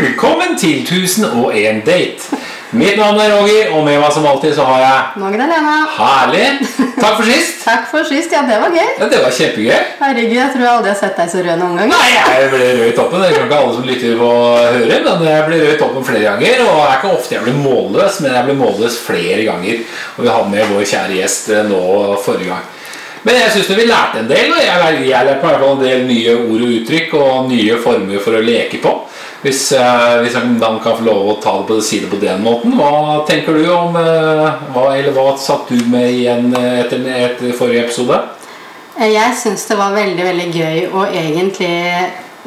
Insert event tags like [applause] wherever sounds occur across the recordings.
Velkommen til 1001 date. Mitt navn er Roger, og med meg som alltid så har jeg Magdalena. Herlig! Takk for sist. [laughs] Takk for sist. Ja, det var gøy. Ja, det var kjempegøy. Herregud, jeg tror jeg aldri har sett deg så rød noen gang. Nei, jeg ble rød i toppen. Det kan ikke alle som lytter på høre, men jeg ble rød i toppen flere ganger. Og det er ikke ofte jeg blir målløs, men jeg ble målløs flere ganger. Og vi hadde med vår kjære gjest eh, nå forrige gang. Men jeg syns vi lærte en del. og Jeg jeg hvert fall en del nye ord og uttrykk og nye former for å leke på. Hvis, eh, hvis man kan få lov å ta det på, det på den måten. Hva tenker du om eh, hva, Eller hva satt du med igjen etter, etter forrige episode? Eh, Jeg syns det var veldig veldig gøy å egentlig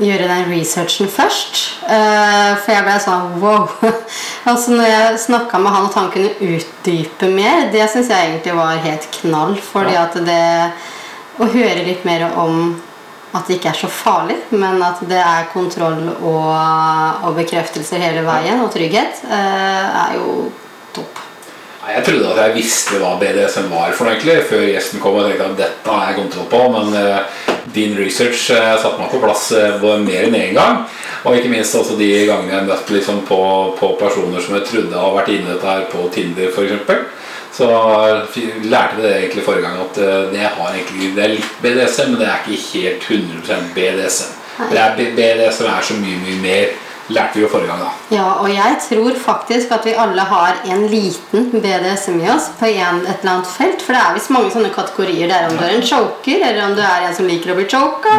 gjøre den researchen først. Eh, For jeg ble sånn wow. [laughs] Altså Når jeg snakka med han, at han kunne utdype mer, det syns jeg egentlig var helt knall. Fordi Ja. at det Å høre litt mer om at det ikke er så farlig, men at det er kontroll og, og bekreftelser hele veien, og trygghet, eh, er jo topp. Jeg trodde at jeg visste hva BDSM var for noe egentlig før gjesten kom. og tenkte at dette har jeg kontroll på, Men uh, din research uh, satte meg på plass uh, mer enn én gang. Og ikke minst også de gangene jeg møtte liksom på, på personer som jeg trodde har vært inne i dette her på Tinder f.eks. Så lærte vi det egentlig forrige gang at det, har egentlig, det er litt BDSM, men det er ikke helt 100% BDSM. Det er, BDSM er så mye, mye mer. Lærte vi jo forrige gang, da. Ja, og jeg tror faktisk at vi alle har en liten BDSM i oss på en, et eller annet felt. For det er visst mange sånne kategorier. Det er om du er en choker, eller om du er en som liker å bli choka.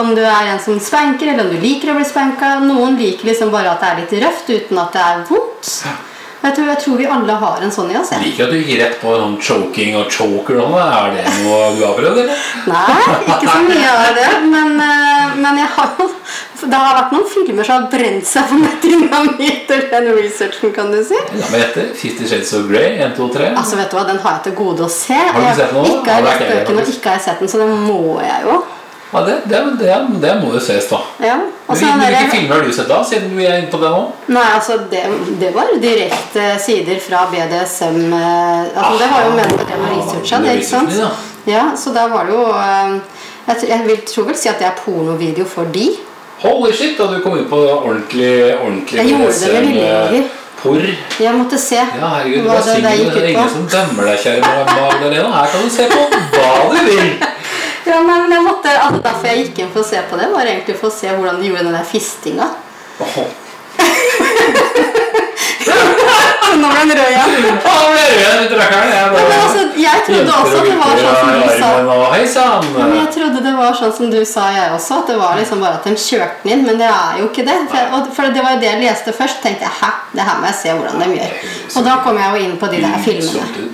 Om du er en som spanker, eller om du liker å bli spanka. Noen liker liksom bare at det er litt røft uten at det er vondt. Og Jeg tror, jeg tror vi alle har en sånn i oss. Jeg liker at du gir rett på sånn choking og choker. Er det noe du har prøvd, eller? Nei, ikke så mye av det. Men, eh, men jeg har jo Det har vært noen filmer som har brent seg for meg mi etter den researchen, kan du si. La meg gjette. Fifty Shades of Grey. 1, 2, 3. Altså vet du hva, Den har jeg til gode å se. Har du sett den nå? Ikke har jeg lest bøkene, og ikke har jeg sett den, så den må jeg jo. Ja, det, det, det, det må jo ses, da. Ja. Og Hvilke dere... filmer har du sett, da? Siden vi er inne på det nå? Nei, altså det, det var direkte sider fra BDSM eh, altså, Det var jo med researcha, det, ikke sant? Ja. Ja, så da var det jo eh, jeg, jeg vil, tror vel si at det er pornovideo for de. Holy shit, da du kom ut på ordentlig, ordentlig Jeg gjorde det med vilje, Porr. Jeg måtte se Ja, herregud, hva det, det gikk er ut ingen som dømmer deg, kjære Magdalena. Her kan du se på hva du vil. Ja, men jeg måtte, altså, Derfor jeg gikk inn for å se på det, var egentlig for å se hvordan de gjorde den der fistinga. [laughs] Nå ble den rød igjen. Å, ble jeg rød ut rakkeren. Jeg bare- men altså, jeg trodde også at det var sånn som du sa. Hei! Men jeg trodde det var sånn som du sa, jeg også. At det var liksom bare at de kjørte den inn. Men det er jo ikke det. For, for det var jo det jeg leste først. tenkte jeg, hæ, det her må jeg se hvordan de gjør. Og da kom jeg jo inn på de der filmene.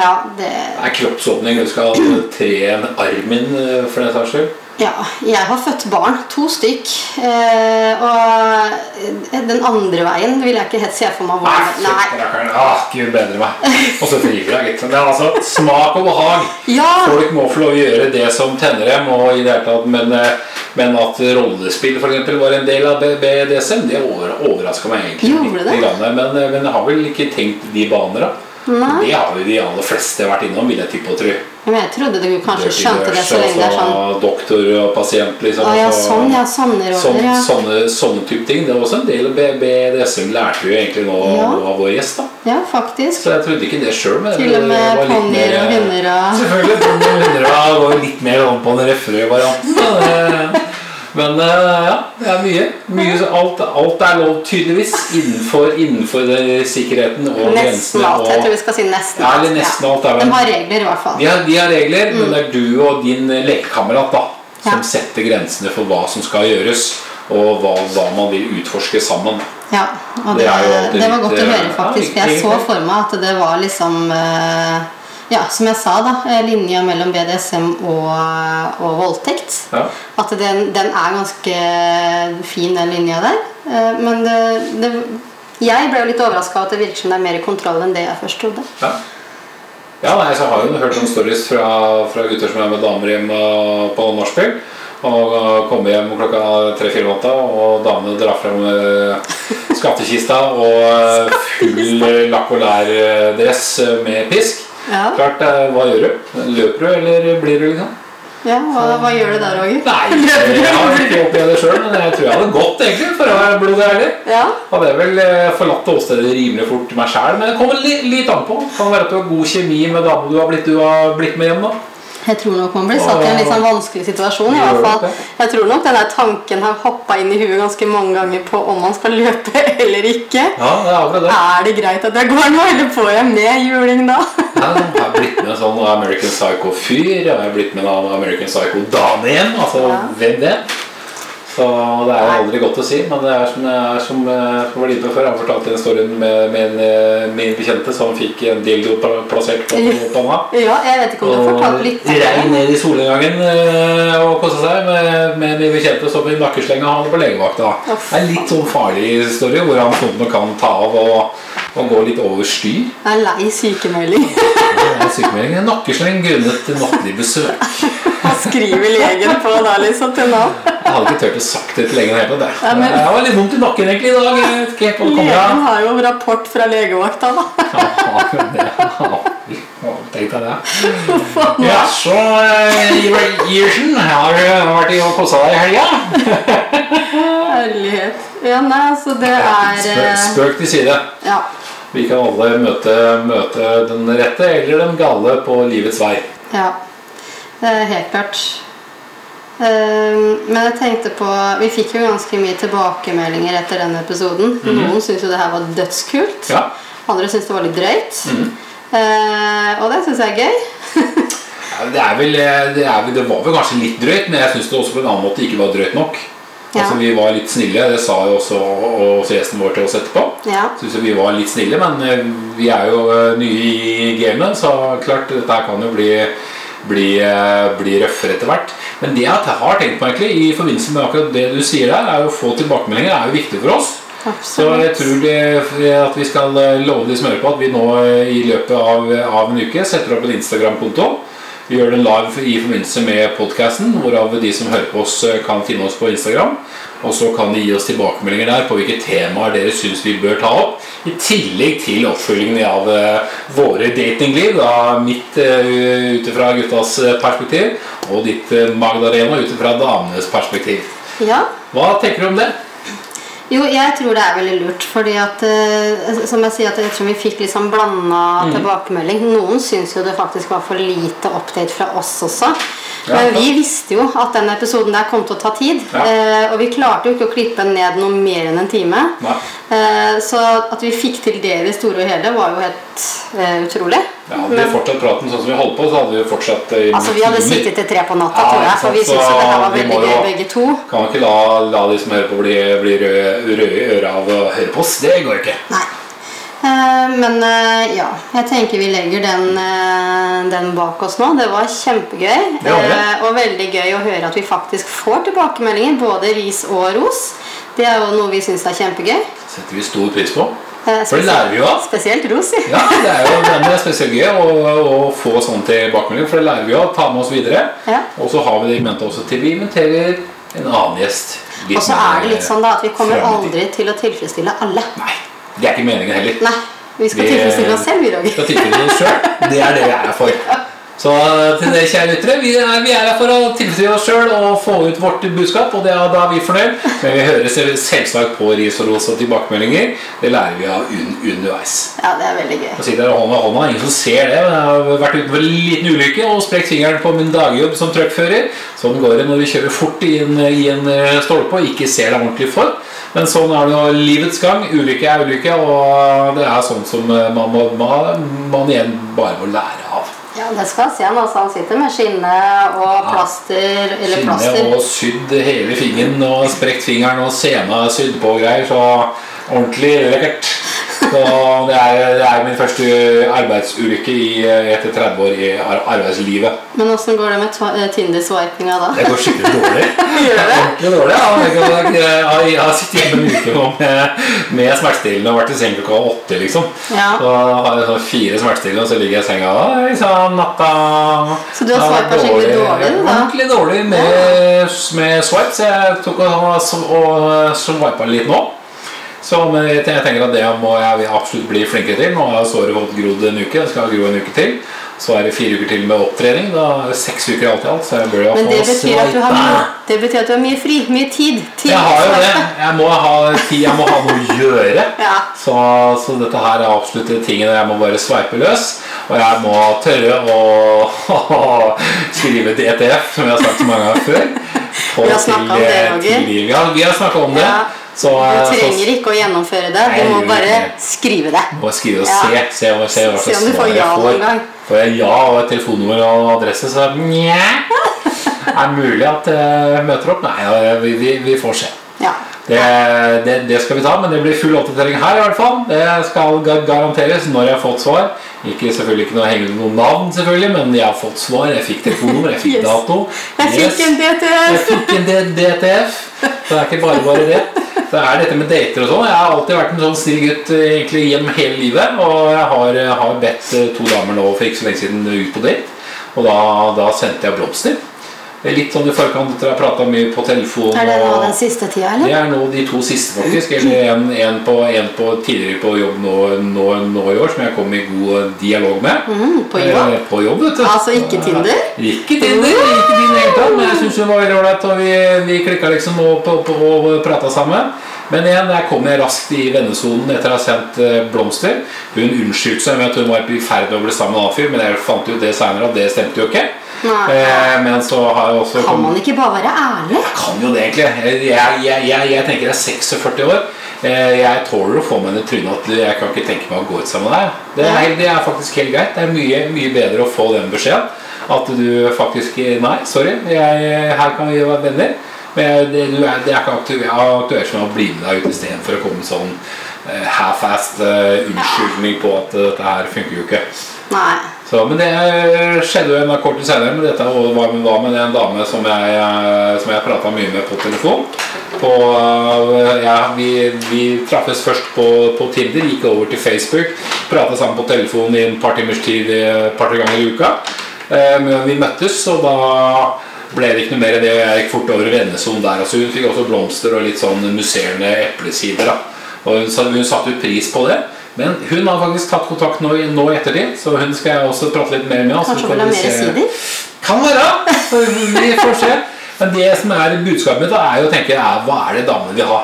Ja, det, Det er kroppsåpning. Du skal tre en armen eh, for den saks skyld. ja, jeg har født barn. To stykk. Eh, og den andre veien vil jeg ikke helt se for meg Nei, Nei. Ah, Gud bedre meg. Og så driver jeg gitt. Men altså, smak og behag. Ja! Folk må få lov å gjøre det som tenner dem. Og i det hele tatt, men, eh, men at rollespill for eksempel, var en del av BDSM, det over, overraska meg egentlig. Litt. Men, eh, men jeg har vel ikke tenkt de baner, da. Nei. Det har jo de aller fleste vært innom, vil jeg tippe og tro. Men jeg trodde du kanskje skjønte det så lenge det er sånn Doktor og pasient, liksom. Ah, ja, altså, sånn, ja. Sånne Sånn, roller, ja. sånne, sånne type ting. Det var også en del BDSM lærte vi jo egentlig nå Ja. av vår gjest. da Ja, faktisk. Så jeg trodde ikke det sjøl. Til og med ponnier og hunder og Selvfølgelig. ponnier og hunder var litt mer om på den røffere-varianten. da. [laughs] Men eh, ja, det er mye. mye alt, alt er lov, tydeligvis, innenfor, innenfor det, sikkerheten og Nesten grensene. alt. Jeg tror vi skal si nesten Ja, nesten alt er De har regler, i hvert fall. de, har, de har regler, men det er du og din lekekamerat da som Ja. setter grensene for hva som skal gjøres, og hva, hva man vil utforske sammen. Ja, og Det det, det var godt å eh, høre, faktisk. ja, jeg så for meg at det var liksom eh, Ja, som jeg sa, da. eh, Linja mellom BDSM og, og voldtekt. Ja. At den, den er ganske fin, den linja der. Eh, Men det, det Jeg ble jo litt overraska at det virker som det er mer kontroll enn det jeg først trodde. Ja. Ja, nei, så har jeg jo hørt sånne stories fra, fra gutter som er med damer hjem uh, på nachspiel. Og kommer hjem klokka tre-fire om natta, og damene drar frem uh, skattkista og [laughs] full lakk og lær-dress med pisk. Ja. Klart, uh, hva gjør du? Løper du, eller blir du, liksom? Ja, hva, hva gjør du der, Roger? Nei, [laughs] jeg har ikke opplevd det sjøl, men jeg tror jeg hadde gått, egentlig, for å være blodig ærlig. Ja, Hadde jeg vel eh, forlatt åstedet rimelig fort meg sjæl, men det kommer litt, litt an på. Kan være at du har god kjemi med dama du har blitt, du har blitt med hjem, da. Jeg tror nok man blir satt i en litt sånn vanskelig situasjon. i hvert fall. Jeg tror nok denne tanken har hoppa inn i huet ganske mange ganger på om man skal [laughs] løpe eller ikke. Ja, det er akkurat det. Er det greit at jeg går nå, eller får jeg med juling da? [laughs] Ja, jeg har blitt med en sånn American Psycho-fyr, jeg har blitt med en American Psycho-dame igjen. Altså, Ja. hvem det? Så det er jo aldri godt å si, men det er som, er som, jeg var inne på før. Han fortalte en story med, med en, eh, min bekjente som fikk en dildo pla- plassert på [laughs] panna. Ja, jeg vet ikke om du har fortalt litt om rei ned i solnedgangen eh, og kosa seg med, med min bekjente som i nakkeslenga han på legevakta. Det er litt sånn farlig historie hvor han sånn kan ta av og, og gå litt over styr. Jeg er lei sykemelding. Sykemelding nakkesleng grunnet nattlig besøk. [laughs] Hva skriver legen på da, liksom, til nå? Jeg hadde ikke turt å sagt det til legen helt. Det. Ja, men- Jeg var litt vondt i nakken egentlig i dag. Jeg vet Legen har jo rapport fra legevakta, da. Tenk deg det. Ja, så eh, Ivar Giersen, har du vært i og kosa deg i helga? Herlighet. Ja, nei, altså, det er Spøk, eh, spøk til side. Ja. Vi kan alle møte, møte den rette eller den gale på livets vei. Ja, helt klart. Ehm, Men jeg tenkte på Vi fikk jo ganske mye tilbakemeldinger etter den episoden. Noen syntes jo det her var dødskult. Ja. Andre syntes det var litt drøyt. Eh, og det syns jeg er gøy. [laughs] Ja, Det, er vel, eh, det, er vel, det var vel kanskje litt drøyt, men jeg syns det også på en annen måte ikke var drøyt nok. Ja. Altså Vi var litt snille, det sa jo også, også gjesten vår til oss etterpå. Ja. Synes vi var litt snille, men eh, vi er jo eh, nye i gamet, så klart dette kan jo bli, bli, eh, bli røffere etter hvert. Men det jeg har tenkt på egentlig i forbindelse med akkurat det du sier der, er å få tilbakemeldinger er jo viktig for oss. Så jeg Absolutt. tror det, at vi skal eh, love de som hører på at vi nå eh, i løpet av, av en uke setter opp en Instagram-konto. Vi gjør den live i forbindelse med podcasten, hvorav de som hører på oss kan finne oss på Instagram. Og så kan de gi oss tilbakemeldinger der på hvilke temaer dere syns vi bør ta opp. I tillegg til oppfølgingen av eh, våre datingliv. Da mitt uh, ut fra guttas eh, perspektiv, og ditt Magdalena ut fra damenes perspektiv. Ja. Hva tenker du om det? Jo, jeg tror det er veldig lurt. fordi at, eh, som jeg sier, at jeg tror vi fikk litt sånn blanda Mm. tilbakemelding. Noen syns jo det faktisk var for lite update fra oss også. Ja, Men vi visste jo at den episoden der kom til å ta tid. Eh, og vi klarte jo ikke å klippe ned noe mer enn en time. Eh, så at vi fikk til det i det store og hele, var jo helt eh, utrolig. Ja, hadde vi fortsatt praten sånn som vi holdt på, så hadde vi fortsatt i Altså, Vi hadde sittet til tre på natta, Ja, tror jeg, for vi syntes jo det her var veldig gøy, begge to. Kan ikke la, la de som hører på, bli, bli røde, røde i øra av å høre på oss. Det går ikke. Nei. Eh, Men eh, ja, jeg tenker vi legger den, eh, den bak oss nå. Det var kjempegøy. Det var det. Og veldig gøy å høre at vi faktisk får tilbakemeldinger, både ris og ros. Det er jo noe vi syns er kjempegøy. setter vi stor pris på. For det lærer vi jo av. Spesielt ros. ja. Det er jo det er spesielt gøy å, å få sånn tilbakemelding, for det lærer vi jo av. ta med oss videre. Ja. Og så har vi det i mente også til vi inviterer en annen gjest. Og så er det litt sånn da at vi kommer aldri til å tilfredsstille alle. Nei, det er ikke meningen heller. Nei, vi skal Vi- tilfredsstille oss selv i dag. skal tilfredsstille oss selv. Det er det vi er her for. Så til dere kjære lyttere, vi er, vi er her for å tilfredsstille oss sjøl og få ut vårt budskap, og det er, da er vi fornøyd. Men vi hører selvsagt på ris og ros og tilbakemeldinger. Det lærer vi av un underveis. Ja, det er veldig gøy. Jeg sitter her hånd i hånda, ingen som ser det, men jeg har vært ute på en liten ulykke og sprukket fingeren på min dagjobb som truckfører. Sånn går det når vi kjører fort i en, i en eh, stolpe og ikke ser deg ordentlig for. Men sånn er det nå livets gang. Ulykke er ulykke, og det er sånn som eh, man, må, man, man igjen bare må lære av. Ja, det skal han altså. Han sitter med skinne og plaster, eller Skinne plaster. og sydd hele fingeren og sprekt fingeren og sena sydd på og greier. Så ordentlig lekkert. Så det er, det er min første arbeidsulykke i, eh, etter 30 år i arbeidslivet. Men åssen går det med eh, Tinder-swipinga da? Det går skikkelig dårlig. [laughs] Gjør det? Ordentlig dårlig, ja. Jeg, jeg, har sittet hjemme en uke nå med, med smertestillende og vært i seng klokka åtte. liksom. Ja. Så har jeg sånn fire smertestillende, og så ligger jeg i senga Oi sann, natta Så du har swipa skikkelig dårlig, da? Ordentlig dårlig med, med swipe, så jeg tok og, og swipa litt nå. Så men jeg tenker at det må jeg absolutt bli flinkere til. Nå har såret fått grodd en uke. Det skal gro en uke til. Så er det fire uker til med opptrening. Da er det seks uker alt i alt. Så jeg bør jo Men det betyr, at du har mye, det betyr at du har mye fri. Mye tid. tid Jeg har jo det. Jeg må ha tid, jeg må ha noe å gjøre. [laughs] Ja. Så, så dette her er absolutt tingene jeg må bare sveipe løs. Og jeg må tørre å [laughs] skrive DTF, som jeg har sagt så mange ganger før. Vi har snakket om det, Roger. vi har snakka om det. Ja. Så, Du så trenger ikke å gjennomføre det. Du må bare skrive det. må skrive og se. Se, se, hva slags får svar jeg gang. Får jeg ja og et telefonnummer og adresse, så nja [laughs] Er det mulig at jeg møter opp? Nei, vi, vi, vi får se. Ja. Det, det, det skal vi ta, men det blir full oppdatering her i hvert fall. Det skal garanteres når jeg har fått svar. Ikke selvfølgelig ikke noe henge ut noen navn, selvfølgelig, men jeg har fått svar. Jeg fikk telefonnummer, jeg fikk Yes. dato. Jeg Yes. fikk en DTF. Jeg fikk en DTF. Så det er ikke bare bare det. Det er dette med dater og sånn. Jeg har alltid vært en sånn snill gutt egentlig gjennom hele livet. Og jeg har, har bedt eh, to damer nå for ikke så lenge siden ut på date. Og da, da sendte jeg blomster. Litt sånn i forkant etter å ha prata mye på telefon. Er det nå den siste tida, eller? det er nå de to siste, faktisk. Eller en, en, på, en på tidligere på jobb nå, nå, nå i år, som jeg kom i god dialog med. Mm, på jobb? Eh, på jobb. Altså ikke Tinder? Ikke Tinder, ikke Tinder tatt, men jeg syns hun var veldig ålreit, og vi, vi klikka liksom og, på, og prata sammen. Men igjen, der kom jeg raskt i vennesonen etter å ha sendt eh, blomster. Hun unnskyldte seg med at hun var i ferd med å bli sammen med en annen fyr, men jeg fant ut det seinere at det stemte jo ikke. Eh, men så har jeg også Kan man ikke bare være ærlig? Jeg kan jo det egentlig. Jeg, jeg, jeg, jeg tenker jeg er 46 år. Eh, Jeg tåler å få meg i trynet at jeg kan ikke tenke meg å gå ut sammen med deg. Det er, det er faktisk helt greit. Det er mye, mye bedre å få den beskjeden. At du faktisk Nei, sorry. Her kan vi være venner. Men det, du er, det er ikke aktuelt for meg å bli med deg ut istedenfor å komme sånn eh, half-assed uh, unnskyldning på at eh, dette her funker jo ikke. Nei. Så, men det skjedde jo en kort tid senere med dette var med, var med en dame som jeg, som jeg prata mye med på telefon. På, ja, vi, vi traffes først på, på Tinder, gikk over til Facebook. Prata sammen på telefon i en par timers tid et par-tre ganger i uka. Eh, Men vi møttes, og da ble det ikke noe mer enn det. Jeg gikk fort over i vennesonen der. Altså, hun fikk også blomster og litt sånn musserende eplesider. da. Og hun, hun satte jo pris på det. Men hun har faktisk tatt kontakt nå, nå ettertid, så hun skal jeg også prate litt mer med. og Kanskje hun vil ha mer sider? Kan være! Vi får se. Men det som er budskapet mitt, er jo å tenke er, hva er det damene vil ha?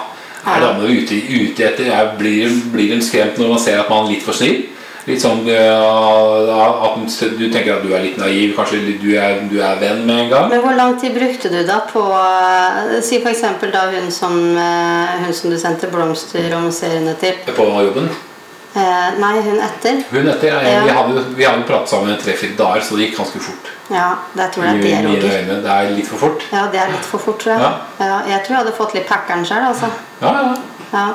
Er damene ute, ute etter? Er, blir, blir hun skremt når man ser at man er litt for snill? Litt sånn at du tenker at du er litt naiv, kanskje du er, du er venn med en gang? Men hvor lang tid brukte du da på eh, Si f.eks. da hun som, eh, hun som du sendte blomster om seriene til. På jobben? Eh, nei, hun etter. Hun etter, ja, Ja. Vi hadde, vi hadde pratet sammen tre-fire dager, så det gikk ganske fort. Ja, det tror jeg det er, Roger. Det er litt for fort. Ja, det er litt for fort, tror jeg. Ja. jeg tror jeg hadde fått litt packeren sjøl, altså. Ja, ja. Ja.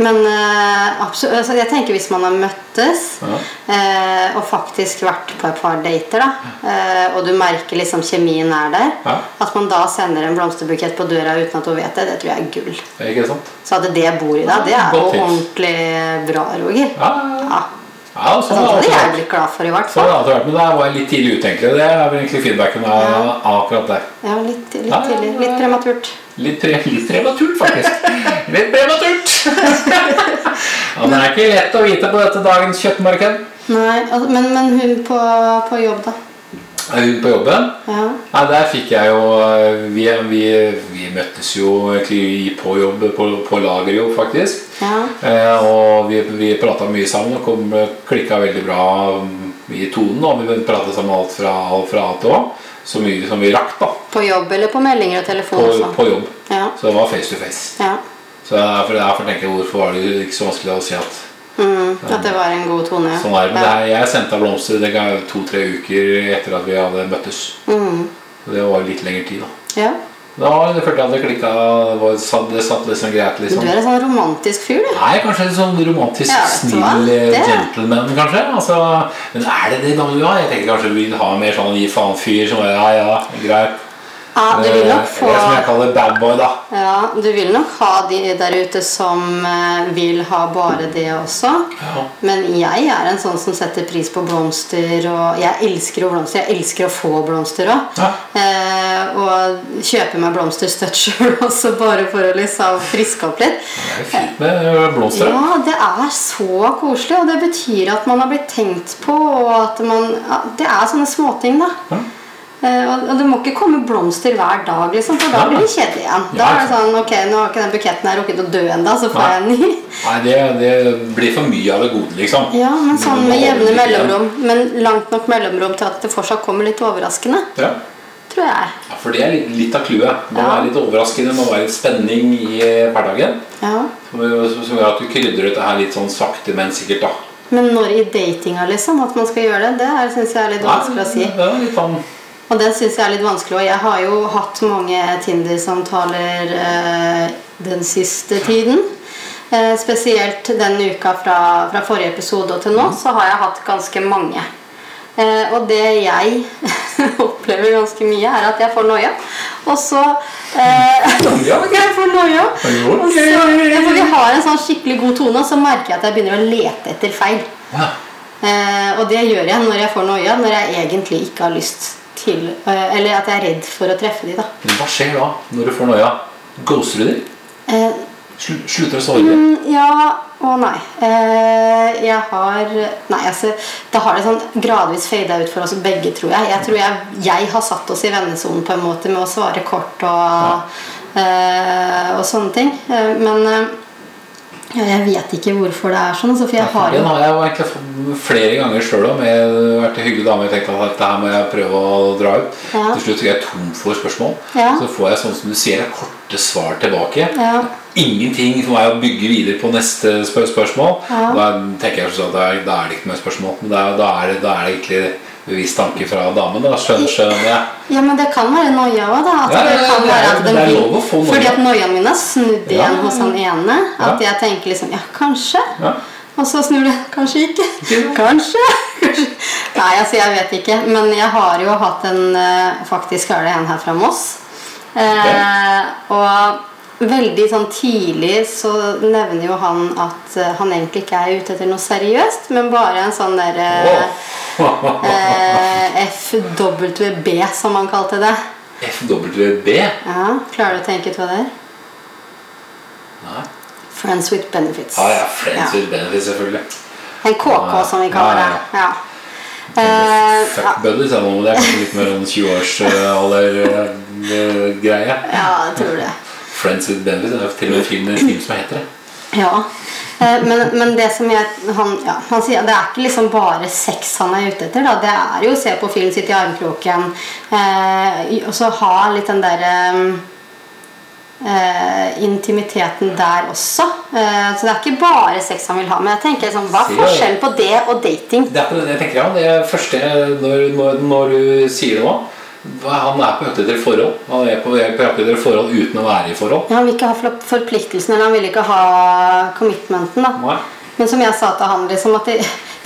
Men uh, absolutt, altså, jeg tenker hvis man har møttes Ja. uh, og faktisk vært på et par dater, da, uh, og du merker liksom kjemien er der, Ja. at man da sender en blomsterbukett på døra uten at hun vet det, det tror jeg er gull. Er ikke sant? Så at det bor i deg, det er jo ordentlig bra, Roger. Ja, ja, sånn altså, det hadde jeg blitt glad for, i hvert Sånn fall. det vært, Men der var litt tidlig ute, egentlig. Det er vel egentlig feedbacken av akkurat der. Ja, litt, litt tidlig. Litt prematurt. Litt, pre litt prematurt, faktisk. Litt prematurt! [laughs] ja, det er ikke lett å vite på dette dagens kjøttmarked. Nei, men, men hun på, på jobb, da? Hun på jobben? Ja. Nei, der fikk jeg jo eh, Vi, vi, vi møttes jo på jobb, på, på lager jo, faktisk. ja. Eh, og vi, vi prata mye sammen og kom, klikka veldig bra mm, i tonen. Og vi prata sammen alt fra, alt fra A til Å. Så mye som vi rakk, da. På jobb eller på meldinger og telefon På, også? på jobb. Ja. Så det var face to face. ja. Så derfor, derfor tenker jeg hvorfor var det ikke så vanskelig å si at Mm, at det var en god tone. sånn er. Men Ja. her, jeg sendte blomster det to-tre uker etter at vi hadde møttes. Mm. Det var litt lengre tid, da. ja. Da følte jeg at det klikka. Det, satt- det satt liksom greit, liksom. du er en sånn romantisk fyr, du. Nei, kanskje en sånn romantisk, Ja, du snill eh, gentleman, kanskje. Altså, men er det det damen vil ha? Jeg tenker kanskje vi vil ha mer sånn gi faen-fyr som bare ja, ja, greit. Ja, du vil nok Eh, få- Det som jeg kaller bad boy, da. Ja, du vil nok ha de der ute som eh, vil ha bare det også. Ja. Men jeg er en sånn som setter pris på blomster, og jeg elsker jo blomster. Jeg elsker å få blomster òg. Ja. Eh, og kjøper meg blomster støtt sjøl [laughs] også, bare for å liksom friske opp litt. Det er fint med blomster. Ja, det er så koselig, og det betyr at man har blitt tenkt på, og at man ja, Det er sånne småting, da. Ja. Eh, og, det må ikke komme blomster hver dag, liksom, for da Ja. blir det kjedelig igjen. Da er det sånn Ok, nå har ikke den buketten her rukket å dø ennå, så får jeg en ny. Nei, det, det blir for mye av det gode, liksom. Ja, men sånn med jevne mellomrom. Men langt nok mellomrom til at det fortsatt kommer litt overraskende, Ja. tror jeg. Ja, for det er litt, litt av clouet. Man må Ja. være litt overraskende, man må være litt spenning i eh, hverdagen. Ja. Som gjør at du krydrer dette her litt sånn sakte, men sikkert, da. Men når i datinga, liksom, at man skal gjøre det, det syns jeg er litt vanskelig å si. Er litt sånn Og det syns jeg er litt vanskelig. Og jeg har jo hatt mange Tinder-samtaler eh, den siste tiden. Eh, spesielt den uka fra, fra forrige episode og til nå, så har jeg hatt ganske mange. Eh, og det jeg [laughs] opplever ganske mye, er at jeg får noia. Og så eh, [laughs] [laughs] Jeg får noia. Og så, ja, for vi har en sånn skikkelig god tone, og så merker jeg at jeg begynner å lete etter feil. Eh, og det gjør jeg når jeg får noia, når jeg egentlig ikke har lyst til eh, Eller at jeg er redd for å treffe de da. Men hva skjer da, når du får noia? Ghoster du dem? Eh, slutter å sove? mm, ja og nei. Eh, jeg har Nei, altså Da har det sånn gradvis fada ut for oss begge, tror jeg. Jeg tror jeg, jeg har satt oss i vennesonen på en måte med å svare kort og, eh, og sånne ting. Eh, men eh, ja, jeg vet ikke hvorfor det er sånn. Altså, for jeg har Den jo har jeg egentlig flere ganger sjøl òg. Jeg har vært en hyggelig dame og tenkt at dette her må jeg prøve å dra ut. Ja. Til slutt er jeg tom for spørsmål. Ja. Så får jeg sånn som du sier, korte svar tilbake. Ja. Ingenting for meg å bygge videre på neste spør spørsmål. Da tenker jeg sånn at da er, det ikke mer spørsmål. Men da, er, er det egentlig bevisst tanke fra damen. Da skjønner, skjønner jeg. Ja, men det kan være noia òg, da. At Ja, det kan være at det er lov å få noia. Fordi at noiaen min er snudd igjen ja, hos han ene. At Ja. jeg tenker liksom Ja, kanskje. Ja. Og så snur det. Kanskje ikke. Kanskje. [laughs] Nei, altså, jeg vet ikke. Men jeg har jo hatt en eh, Faktisk er det en her fra Moss. Eh, og veldig sånn tidlig så nevner jo han at eh, han egentlig ikke er ute etter noe seriøst, men bare en sånn derre Åh. eh, FWB, som han kalte det. FWB? Ja, Klarer du å tenke ut hva det er? Nei. Friends with benefits. Ja, ja, Friends Ja. with benefits, selvfølgelig. En KK, som vi kaller det. Ja. Eh, ja. Fuck buddies, er det er kanskje litt mer sånn 20-årsalder-greie. ja, jeg tror det. Friends with benefits det er jo til og med film, en film som heter det. Ja. Eh, Men, men det som jeg han, ja, han sier Det er ikke liksom bare sex han er ute etter. Da. Det er jo å se på film, sitte i armkroken eh, og så ha litt den derre eh, intimiteten der også. Eh, så det er ikke bare sex han vil ha. Men jeg tenker liksom, hva er forskjellen på det og dating? Det er på det jeg tenker ja, det første når, når, når du sier det nå Han er på jakt etter forhold. Han er på jakt etter forhold uten å være i forhold. Ja, han vil ikke ha forpliktelsen, eller han vil ikke ha commitmenten. da Nei. Men som jeg sa til han, liksom at det,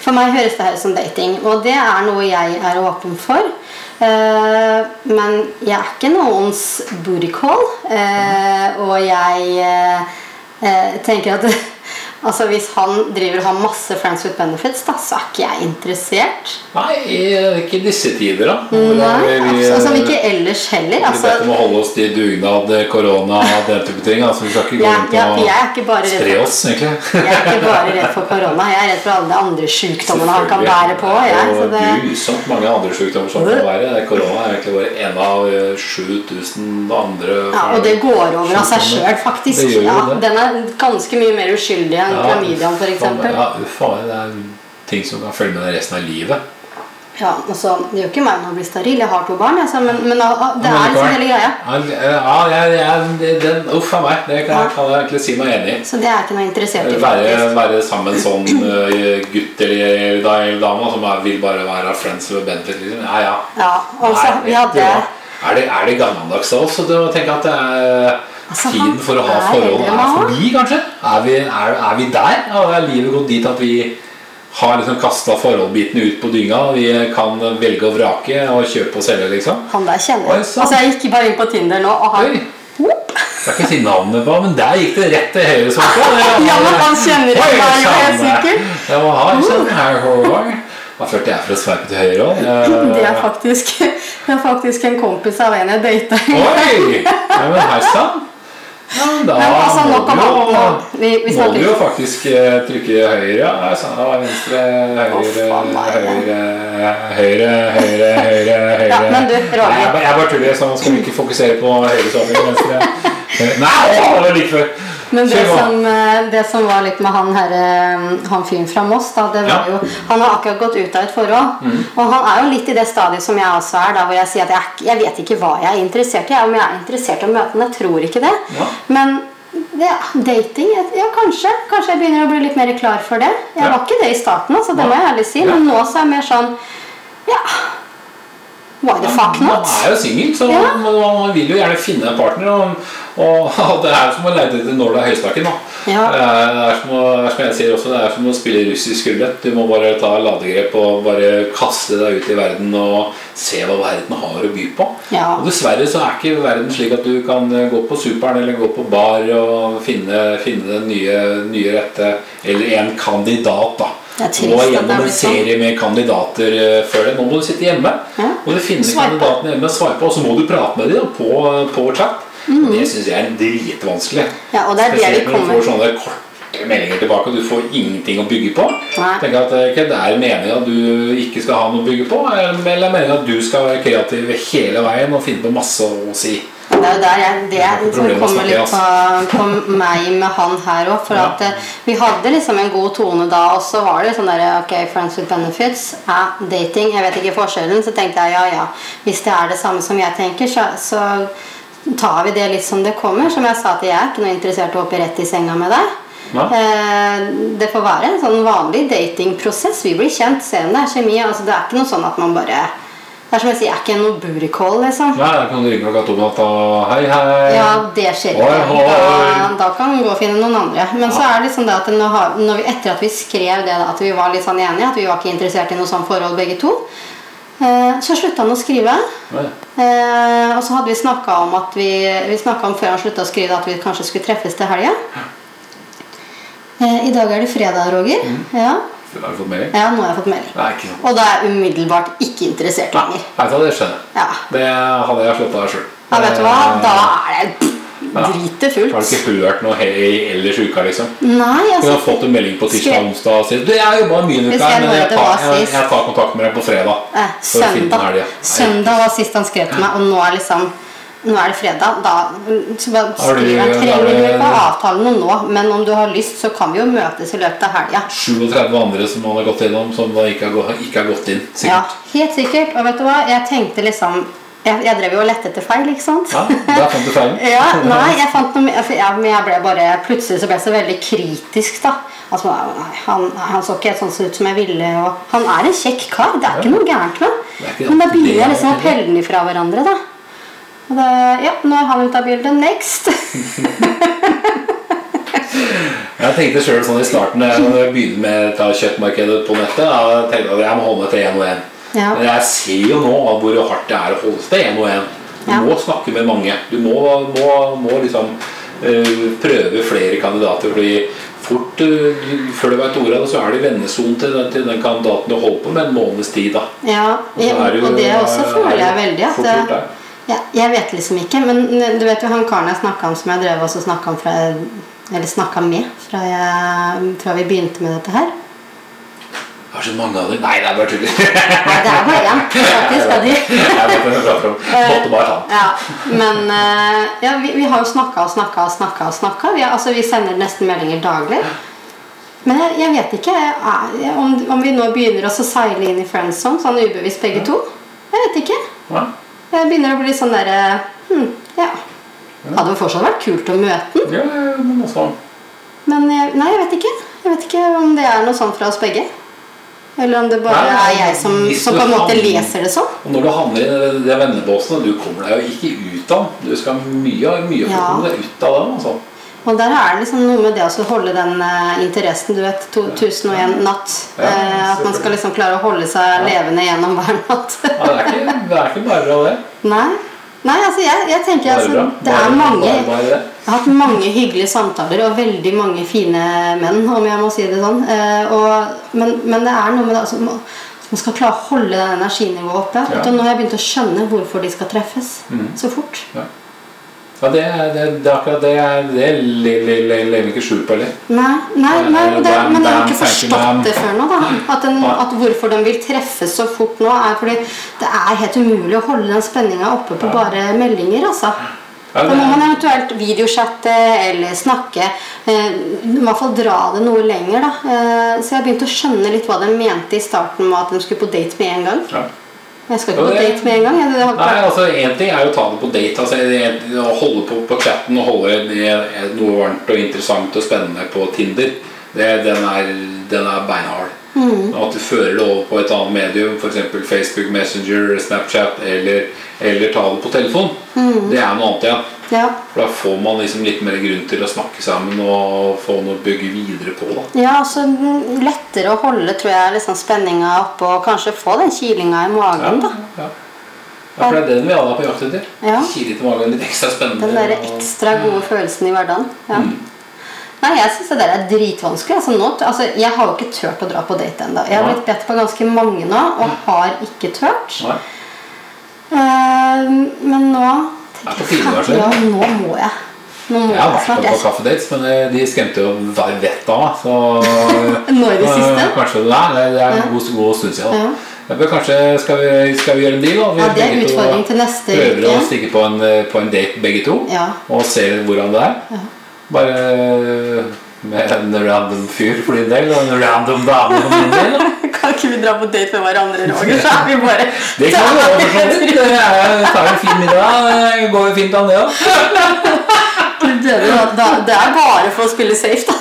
for meg høres det her ut som dating. Og det er noe jeg er åpen for. Uh, men jeg er ikke noens booty call. Eh, og jeg eh, tenker at [laughs] altså hvis han driver og har masse friends with benefits, da, så er ikke jeg interessert. Nei, ikke i disse tider, da. Nei, vi- altså, ikke ellers heller. Vi Altså, om holde oss til dugnad, korona og den type ting. Altså, vi skal ikke gå jeg, ja, ja, og spre oss, egentlig. Jeg er ikke bare redd for korona, jeg er redd for alle de andre sykdommene han kan bære på. Jeg, så og det, grusomt mange andre sykdommer som kan være. Korona er egentlig bare en av eh, 7000 andre ja, og det går over av seg sjøl, faktisk. Det jo Ja, den er ganske mye mer uskyldig enn Ja, klamydiaen, f.eks. Ja, uff det er ting som kan følge med deg resten av livet. Ja, altså, det gjør ikke meg noe å bli steril, jeg har to barn, altså, men, men ah, det Ja, er men liksom likevel. hele greia. Ja, jeg, jeg, den, uff a meg. Det kan, kan jeg ikke si meg enig i. Så det er ikke noe interessert i. Være, være sammen sånn [clears throat] gutt eller eller dame som er, vil bare være friends with benefit. Liksom. Ja, ja. Ja, altså, Nei, vet du hadde? Er det, er det gammeldags da også å tenke at det er Altså, tiden for å ha er forhold er forbi, kanskje? Er vi, er, er vi der? Ja, er livet gått dit at vi har liksom kasta forholdbitene ut på dynga. Vi kan velge og vrake og kjøpe og selge, liksom. Kan der kjenne. Oi, jeg. Altså, jeg gikk bare inn på Tinder nå, og han Jeg skal ikke si navnet på, men der gikk det rett til høyre. Sånn. [laughs] Ja, men han kjenner ikke meg, sikkert. Ja, hva har sånn her, Hva følte jeg for å sveipe til høyre òg? [laughs] Det er faktisk, det er faktisk en kompis av en jeg data. Oi! Ja, men her sann. Ja, men da Men altså, nok om jo. Vi, vi må du jo faktisk eh, trykke høyre. Altså, venstre, høyre, oh, høyre, høyre, høyre, høyre, høyre. [laughs] Ja, men du, Roger. Nei, Jeg, jeg bare tuller, så man skal ikke fokusere på høyre sving, venstre. [laughs] Nei, å, det var like før. Men det som, eh, det som var litt med han, her, eh, han fyren fra Moss da, det var Ja. jo, Han har akkurat gått ut av et forhold. Og han er jo litt i det stadiet som jeg også er, da, hvor jeg sier at jeg, jeg vet ikke hva jeg er interessert i. Om jeg er interessert i å møte ham, jeg tror ikke det. Ja. Men det, dating Ja, kanskje. Kanskje jeg begynner å bli litt mer klar for det. Jeg Ja. var ikke det i starten, altså, det må jeg ærlig si. Men nå så er jeg mer sånn Ja, why the fuck not? Man er jo singel, så Ja. man, man vil jo gjerne finne en partner. Og, og [laughs] det er som å leite etter nåla i høystakken. Ja. Det er, som, å, som jeg sier også, det er som å spille russisk rulett. Du må bare ta ladegrep og bare kaste deg ut i verden og se hva verden har å by på. Ja. Og Dessverre så er ikke verden slik at du kan eh, gå på superen eller gå på bar og finne, finne den nye, nye rette Eller en kandidat, da. Må gjennom en sånn. serie med kandidater eh, før det. Nå må du sitte hjemme. Ja. Og du finner Swipe. kandidatene hjemme på og så må du prate med dem på, på chat. Og Det syns jeg er dritvanskelig. Ja, og det er det vi Spesielt når du får sånne korte meldinger tilbake, og du får ingenting å bygge på. Tenk at okay, Det er meningen at du ikke skal ha noe å bygge på, eller er meningen at du skal være kreativ hele veien og finne på masse å si? Det er jo der jeg, det er som Problemet kommer litt på, på meg med han her òg. For Ja. at eh, vi hadde liksom en god tone da, og så var det sånn der Ok, friends with benefits er dating. Jeg vet ikke forskjellen. Så tenkte jeg ja, ja. Hvis det er det samme som jeg tenker, så, så tar vi det litt som det kommer. Som jeg sa til jeg er ikke noe interessert i å hoppe rett i senga med deg. Nei. Eh, det får være en sånn vanlig datingprosess. Vi blir kjent, se om det er kjemi. Altså, det er ikke noe sånn at man bare Det er som jeg sier, jeg er ikke noe burikål, liksom. Nei, da kan du ringe klokka to om natta. Hei, hei. Ja, det skjer Oi, ikke. oi. Da, da kan du gå og finne noen andre. Men så er det liksom det at når, når vi, etter at vi skrev det, da, at vi var litt sånn enige, at vi var ikke interessert i noe sånt forhold begge to, eh, så slutta han å skrive. Eh, og så hadde vi snakka om at vi, vi om før han slutta å skrive at vi kanskje skulle treffes til helga. Eh, I dag er det fredag, Roger. Mm. Ja. Har du fått melding? ja, nå har jeg fått melding. Nei, ikke sant. Og da er jeg umiddelbart ikke interessert lenger. Nei, du det skjønner jeg. Ja. Det hadde jeg slått av sjøl. ja, vet du hva? Da er det drite fullt. Har du ikke hørt noe he- ellers i uka, liksom? Nei, Du altså har fått en melding på tirsdag og onsdag og sier Du, jeg jobba mye en uka, men jeg tar, jeg, jeg tar kontakt med deg på fredag. Eh, søndag. søndag var sist han skrev til meg, og nå er liksom nå er det fredag. Da skriver han trenger du- ikke avtale noe nå, men om du har lyst, så kan vi jo møtes i løpet av helga. 37 andre som han har gått gjennom, som da ikke har, ikke har gått inn. Ja, helt sikkert. Og vet du hva, jeg tenkte liksom Jeg, jeg drev jo og lette etter feil, ikke sant? Ja, der fant du feilen. [laughs] Ja, nei, jeg fant noe ja, Men jeg ble bare Plutselig så ble jeg så veldig kritisk, da. Altså, han, han så ikke helt sånn ut som jeg ville. Og han er en kjekk kar, det er ikke noe gærent med Men da begynner jeg liksom å pelle den ifra hverandre, da. Det, ja, nå er han ute av bildet. Next! [laughs] Jeg tenkte selv sånn i starten da jeg begynte med ta kjøttmarkedet på nettet. jeg tenkte at jeg må holde meg til én og én. Ja. Men jeg ser jo nå hvor hardt det er å holde seg til én og én. Du Ja. må snakke med mange. Du må, må, må liksom uh, prøve flere kandidater. fordi fort, uh, før du vet ordet av det, så er det vennesonen til, den- til den kandidaten du holder på med en måneds tid. da. Ja, Og det og det også er føler jeg veldig at det. Ja, Jeg vet liksom ikke, men du vet jo han karen jeg snakka om, som jeg drev også snakka om fra Eller snakka med fra, jeg, fra vi begynte med dette her. Jeg har så mange av dem. Nei, det er bare tull. Nei, det er bare én, faktisk. av de. [laughs] Ta. Ja, men eh, ja, vi, vi har jo snakka og snakka og snakka. og snakka. Vi, altså, vi sender nesten meldinger daglig. Men jeg, jeg vet ikke jeg, om, om vi nå begynner å seile inn i friendzone sånn ubevisst begge to. Jeg vet ikke. Ja. Jeg begynner å bli sånn derre hm, Ja. Hadde jo fortsatt vært kult å møte den. Ja, men også Men jeg, nei, jeg vet ikke. Jeg vet ikke om det er noe sånn fra oss begge. Eller om det bare Nei, er jeg som, hvis som du på en måte havner- leser det sånn. Og når du havner i det, det vennebåsene, du kommer deg jo ikke ut av den. Du skal mye, mye for å Ja. komme deg ut av den. Altså. Og der er det liksom noe med det å holde den eh, interessen, du vet. 2001 natt. Ja, eh, at man skal liksom klare å holde seg levende gjennom hver natt. Ja, det, er ikke, det er ikke bare bra, det. Nei. Nei, altså jeg, jeg tenker altså. Det er mange bare- bare. Jeg har hatt mange hyggelige samtaler og veldig mange fine menn, om jeg må si det sånn. Eh, og, men, men det er noe med det altså, man man skal klare å holde det energinivået oppe. Ja. Og nå har jeg begynt å skjønne hvorfor de skal treffes mm. så fort. Ja, ja det, det, det akkurat det jeg det lever vi ikke skjul på heller. Nei, nei, Nei, det, men jeg har ikke forstått det før nå. da at, den, at Hvorfor de vil treffes så fort nå, er fordi det er helt umulig å holde den spenninga oppe på bare meldinger. altså Ja, Da må man eventuelt videochatte eller snakke. Eh, I hvert fall dra det noe lenger. da eh, Så jeg begynte å skjønne litt hva de mente i starten med at de skulle på date med en gang. ja. Jeg skal ikke på date med en gang. Jeg, det Nei, altså En ting er jo å ta det på date. altså Å holde på på chatten og holde det- noe varmt og interessant og spennende på Tinder, det, den, er, den er beinhard. At du fører det over på et annet medium, f.eks. Facebook Messenger, Snapchat, eller, eller ta det på telefon, det er noe annet igjen. ja. For Da får man liksom litt mer grunn til å snakke sammen og få noe å bygge videre på. da ja, altså mm, lettere å holde tror jeg liksom spenninga oppe og kanskje få den kilinga i magen. da ja. ja, for det er den vi alle er på jakt etter. Ja. Kile til magen, litt ekstra spennende. Den der ekstra gode følelsen i hverdagen. Ja. Nei, jeg syns det der er dritvanskelig. Altså, nå, altså, jeg har jo ikke turt å dra på date ennå. Jeg har blitt bedt på ganske mange nå, og har ikke turt. Nei. Eh, men nå tenker jeg på? Ja, nå må jeg. Nå må Jeg har vært snart. på kaffedates, men eh, de skremte jo hver vett av meg. Så [laughs] Nå i det siste? Eh, Kanskje det er, det er en Ja. god, god stund siden. Ja. Jeg kanskje, skal vi, skal vi gjøre en deal? da? Vi Ja, det er utfordring til neste Prøver å stikke på en, eh, på en date begge to Ja. og se hvordan det er. Bare med en random fyr for din del og en random dame for min del. Kan ikke vi dra på date med hverandre, Roger? Så er vi bare [laughs] Det kan vi gjøre, for så vidt. Jeg tar en fin middag. Går jo fint an, det òg. Det, er bare for å spille safe, da.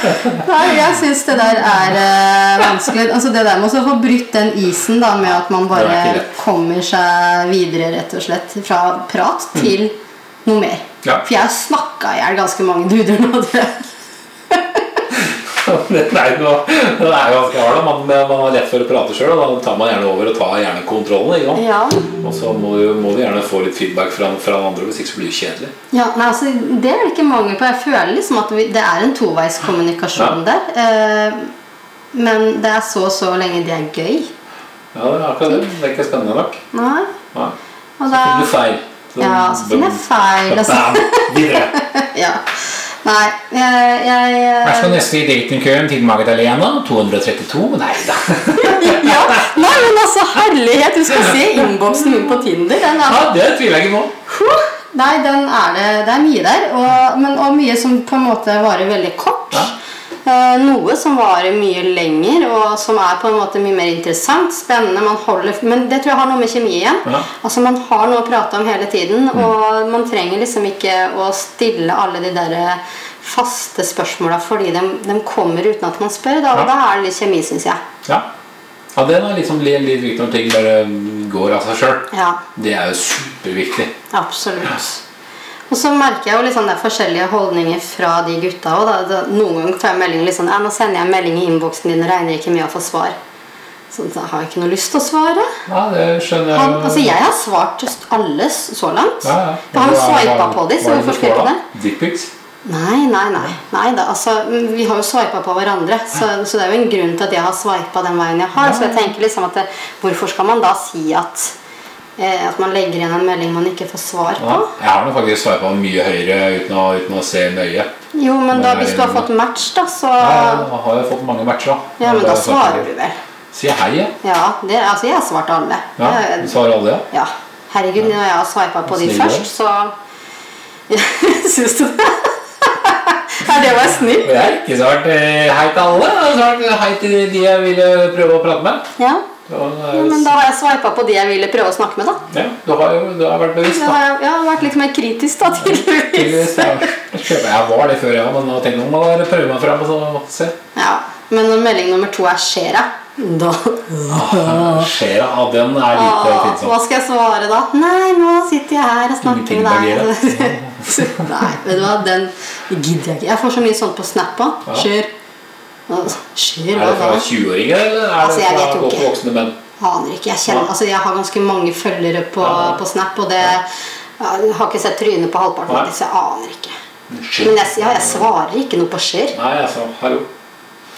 Nei, jeg syns det der er eh, vanskelig. Altså Det der med å få brutt den isen da med at man bare kommer seg videre, rett og slett, fra prat til noe mer. Ja. For jeg har snakka i hjel ganske mange duder nå. tror jeg. [laughs] Det er jo ganske hard. Man, man har lett for å prate sjøl, og da tar man gjerne over og tar gjerne kontrollen. Ja. Og så må du, må du gjerne få litt feedback fra, fra andre, hvis ikke så blir det kjedelig. Ja, nei, altså, Det er det ikke mangel på. Jeg føler liksom at vi, det er en toveiskommunikasjon der. Eh, men det er så og så lenge det er gøy. Ja, det er akkurat det. Det er ikke spennende nok. Nei. Nei. Og Så da, finner du feil. Så- ja, så finner jeg feil. Altså. Bam! Videre. [laughs] Ja. Nei, jeg, jeg Her skal neste i datingkøen til Magdalena. 232. Nei da. [laughs] ja. Nei, men altså, herlighet! Du skal se innboksen min på Tinder. Den er, Ja, det tviler jeg ikke på. Nei, den er det, det er mye der. Og, men, og mye som på en måte varer veldig kort. Eh, noe som varer mye lenger, og som er på en måte mye mer interessant, spennende. Man holder, men det tror jeg har noe med kjemi igjen. Ja. Altså Man har noe å prate om hele tiden, og man trenger liksom ikke å stille alle de der faste spørsmåla fordi de, de kommer uten at man spør. Da, Ja. da er det litt kjemi, syns jeg. Ja. ja, det er liksom litt, litt viktig når ting bare går av seg sjøl. Ja, Det er jo superviktig. absolutt. Og så merker jeg jo liksom det er forskjellige holdninger fra de gutta òg. Noen ganger får jeg melding liksom, ja, nå sender jeg en melding i innboksen din og regner ikke med å få svar. Så da har jeg ikke noe lyst til å svare. Ja, det skjønner Han, altså Jeg har svart alle så langt. Ja, ja. For han Hva- swipa på dem, så hvorfor skulle ikke det? Dickpics? Nei, nei, nei. nei da, altså, vi har jo sveipa på hverandre, så, så det er jo en grunn til at jeg har sveipa den veien jeg har. Ja. Så jeg tenker liksom at det, Hvorfor skal man da si at At man legger igjen en melding man ikke får svar på? Ja. Jeg har faktisk swipa mye høyere uten å, uten å se nøye. Jo, men da hvis du har fått match, da, så Ja, jeg har jo fått mange matcher. Da. Ja, men da er svarer du vel? Si hei, ja. Ja, det, altså jeg har svart alle. ja. Du svarer alle, ja. ja. Herregud, når jeg har swipa på de først, så [laughs] Syns du det? [laughs] Er det var snilt. jeg har ikke svart eh, hei til alle. Jeg har svart hei til de jeg ville prøve å prate med. Ja. Eh, ja men da har jeg sveipa på de jeg ville prøve å snakke med, da. ja, du har jo du har vært bevisst, Jeg da. har, jeg har vært litt mer kritisk, da, [laughs] Tydeligvis, ja. Jeg var det før, ja, men nå tenkte jeg må jeg prøve meg fram. og så se. Ja, men melding nummer to er 'skjer jeg', da Skjer jeg? Ja, den er lite Åh, Hva skal jeg svare da? Nei, nå sitter jeg her og snakker med deg. [laughs] Nei, vet du hva, den gidder jeg ikke. Jeg får så mye sånt på Snap òg. Ja. Skjør, Er det fra 20-åringer, eller er Altså, det fra godt voksne menn? Aner ikke. Jeg, kjenner, altså, jeg har ganske mange følgere på, Ja. på Snap, og det jeg har ikke sett trynet på halvparten av disse. Jeg aner ikke. Skjer. Men jeg, ja, jeg svarer ikke noe på skjer. Nei, altså, hallo.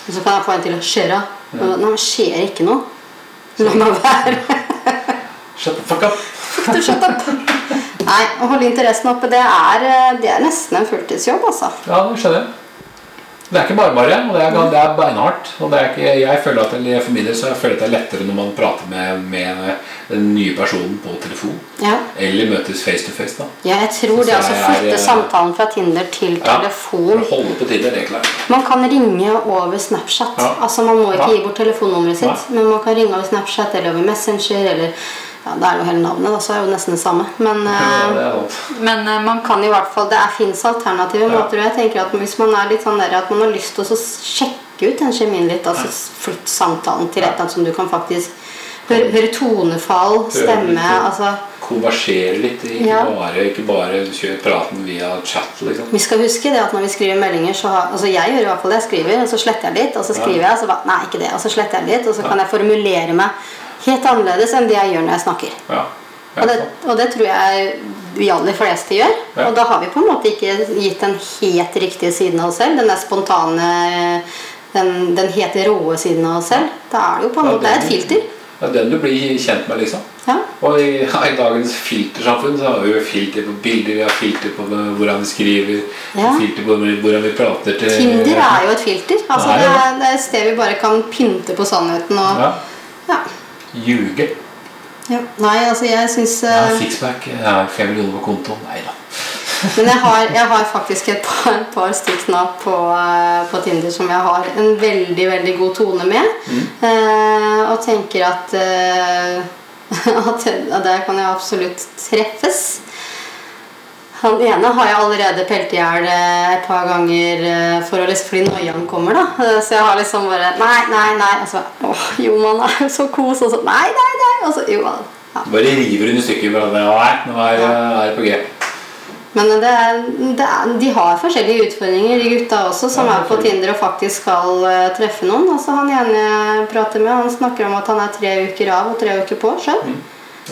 Så kan jeg få en til å skjøre. Nei, men skjer ikke noe. La meg være. Shut the fuck up. Du, shut up. Nei, å holde interessen oppe, det er, eh, det er nesten en fulltidsjobb, altså. Ja, det skjønner jeg. Det er ikke bare bare, og det er, det er beinhardt. Og det er ikke, jeg føler at det, for min del så jeg føler at det er lettere når man prater med, med den nye personen på telefon. Ja. Eller møtes face to face. da Ja, jeg tror Så det altså jeg er, flytte samtalen fra Tinder til Ja, telefon holde på Tinder, det er klart. Man kan ringe over Snapchat. Ja. Altså Man må ikke gi bort telefonnummeret sitt, men man kan ringe over Snapchat eller over Messenger. Eller ja, Det er jo hele navnet, da, så er det jo nesten det samme. Men, [laughs] Ja, eh, det er men eh, man kan i hvert fall Det fins alternative Ja. måter. Og jeg tenker at Hvis man er litt sånn der at man har lyst til å sjekke ut den kjemien litt, altså flytt samtalen til et som du kan faktisk høre, høre tonefall, stemme litt. altså Konversere litt, ikke Ja. bare, ikke bare kjøre praten via chat. liksom Vi skal huske det at når vi skriver meldinger, så har, altså jeg gjør i hvert fall det. Jeg skriver, og så sletter jeg litt, og så skriver jeg, og så bare, nei, ikke det, og så sletter jeg litt, og så kan jeg formulere meg helt annerledes enn det jeg gjør når jeg snakker. Ja. Og det, og det tror jeg de aller fleste gjør. Ja. Og da har vi på en måte ikke gitt den helt riktige siden av oss selv. Den der spontane, den, den helt råe siden av oss selv. Da er det jo på en Ja, måte det er et filter. Det er den du blir kjent med, liksom. Ja. Og i, [laughs] i dagens filtersamfunn så har vi jo filter på bilder, vi har filter på hvordan vi skriver, filter på hvordan vi prater til Tinder er jo et filter. Altså, Det er det, er, et sted vi bare kan pynte på sannheten og. Ljuge. ja. Nei, altså jeg syns Ja, eh, Sixpack, har fem millioner på kontoen. Nei da. [laughs] Men jeg har, jeg har faktisk et par, par stykk nå på, eh, på Tinder som jeg har en veldig veldig god tone med. Eh, og tenker at, eh, [laughs] at at der kan jeg absolutt treffes. Han ene har jeg allerede pelt i hjel eh, et par ganger eh, for å liksom, fordi noiaen kommer. da Eh, Så jeg har liksom bare Nei, nei, nei. Og så Åh, jo, man er jo så kos. Og så Nei, nei, nei. Og så jo, ja. Bare river under stykker. Bare, nei, nå er, er det på G. Men det er, det er, de har forskjellige utfordringer, de gutta også, som Ja, er på Tinder og faktisk skal uh, treffe noen. Altså Han ene jeg prater med, han snakker om at han er tre uker av og tre uker på. Skjønn?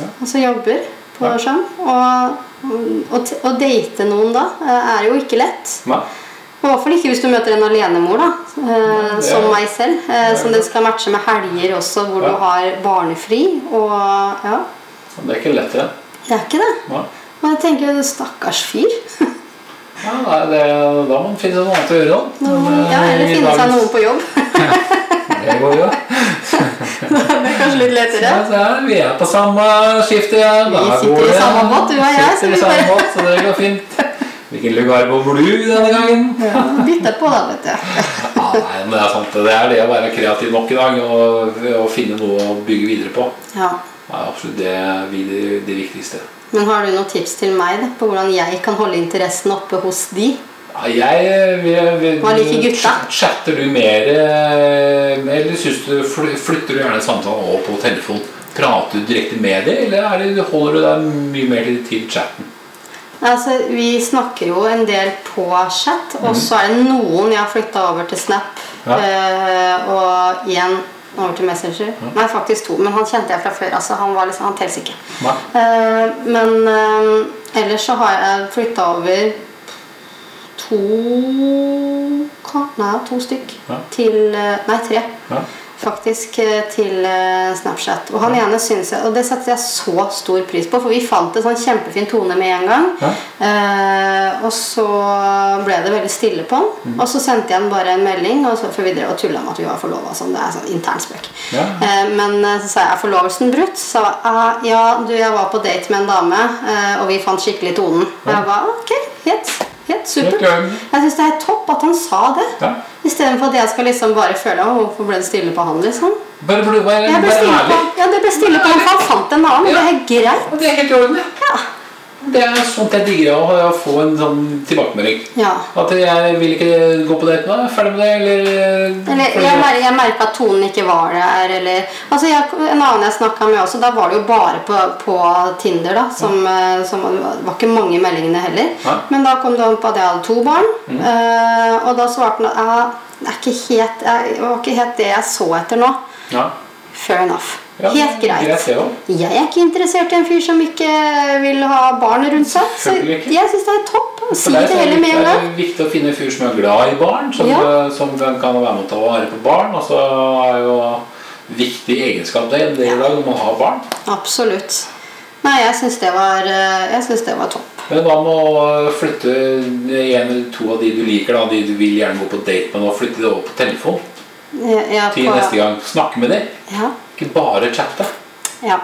Ja. Altså jobber på Ja. sjøen. Og å å date noen da eh, er jo ikke lett. Nei. I hvert fall ikke hvis du møter en alenemor, da, eh, det- som meg selv. Eh, som det skal matche med helger også, hvor Ja. du har barnefri. Og ja, Det er ikke lett, det. det er ikke det. Ja. Men jeg tenker stakkars fyr. [laughs] Ja, nei, det, da må man finne noe annet å gjøre. da. Ja, eller eh, finne seg noen på jobb. [laughs] Det går jo. Det er kanskje litt lettere. Ja, så vi er på samme skifte igjen. Da Vi sitter i samme båt, du og jeg, så Sitter i samme båt, så det går fint. Hvilken lugar bor du denne gangen? Ja, Bytter på, da, vet du. Ja, nei, men det er sant. Det er det å være kreativ nok i dag og, og finne noe å bygge videre på. Ja. Det er absolutt det, det, det viktigste. Men har du noen tips til meg da, på hvordan jeg kan holde interessen oppe hos de? Ja, jeg vi, vi, Hva liker gutta? Chatter du mer eh, Eller synes du, flytter du gjerne samtalen over på telefon? Prater du direkte med dem, eller er det, holder du deg mye mer til, chatten? Altså, Vi snakker jo en del på chat, og så er det noen jeg har flytta over til Snap. Ja. eh, og igjen over til Messenger. Nei, faktisk to. Men han kjente jeg fra før. altså Han var liksom, han teller ikke. Nei. Eh, men ellers så har jeg flytta over to Nei, to stykk Ja. til eh, Nei, tre. Ja. Faktisk eh, til eh, Snapchat. Og han ene synes jeg Og det setter jeg så stor pris på, for vi fant en sånn kjempefin tone med en gang. Ja. Eh, og så ble det veldig stille på han. Mm. Og så sendte jeg han bare en melding, og så, for vi drev og tulla med at vi var forlova. Sånn, det er sånn intern spøk. Eh, men så sa jeg er forlovelsen brutt. Så ah, ja, du, jeg var på date med en dame, eh, og vi fant skikkelig tonen. Og jeg ba, ok, helt, helt supert. Jeg syns det er topp at han sa det. Ja. Istedenfor at jeg skal liksom bare føle «Å, Hvorfor ble det stille på han? liksom Bare, bare, bare, bare, bare stille på, ærlig. ja, det ble stille på han, for han fant en annen. Og det er greit. Og det er helt i orden, det. Er sånt jeg digger å få en sånn tilbakemelding. Ja. At jeg vil ikke gå på date. Jeg er Ferdig med det, eller Eller jeg, mer, jeg merka at tonen ikke var der, eller altså jeg, En annen jeg snakka med også, da var det jo bare på, på Tinder, da. Som, ja. som var ikke mange meldingene heller. Ja. Men da kom det opp på at jeg hadde to barn. eh, og da svarte han at det jeg, det var ikke helt det jeg så etter nå. Ja. Fair enough. Ja, helt greit. Jeg er ikke interessert i en fyr som ikke vil ha barn rundt seg. Så jeg syns det er topp. Si det er heller med en det er viktig- å finne en fyr som er glad i barn, som, Ja. som kan være med å ta vare på barn. Og så er jo viktig egenskap det det i dag når man har barn. Absolutt. Nei, jeg syns det var eh, det var topp. Men hva med å flytte en eller to av de du liker, da, de du vil gjerne gå på date med, og flytte det over på telefon Ja, til på- neste gang? Snakke med dem, Ja. Ikke bare chatte. ja.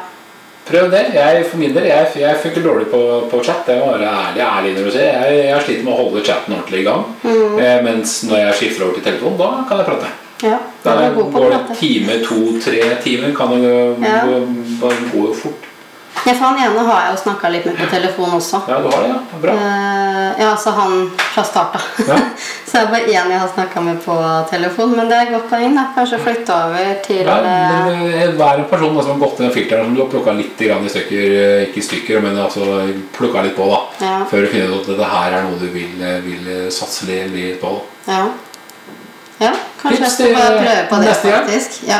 Prøv det. Jeg for min del, jeg, jeg funker dårlig på, på chat. Jeg må være ærlig, ærlig når du ser. Jeg, jeg sliter med å holde chatten ordentlig i gang. Mm. Eh, mens når jeg skifter over til telefon, da kan jeg prate. ja. Da går det time, to, tre timer. Kan det Ja. gå fort. Ja, for han ene har jeg jo snakka litt med på telefon også. Ja, du har det, ja. Bra. Uh, ja, så han fra start, da. Ja. [laughs] så det er bare én jeg har snakka med på telefon. Men det er et godt poeng. da Kanskje flytte over til Ja, eh, men eh, Hver person da, som har gått ned filteren som du har plukka litt grann i stykker, eh, ikke i stykker, men altså plukka litt på, da. Ja. Før du finner ut at dette her er noe du vil, eh, vil eh, satse litt på. på. Ja. Ja, kanskje jeg skal bare prøve på det, faktisk. Ja.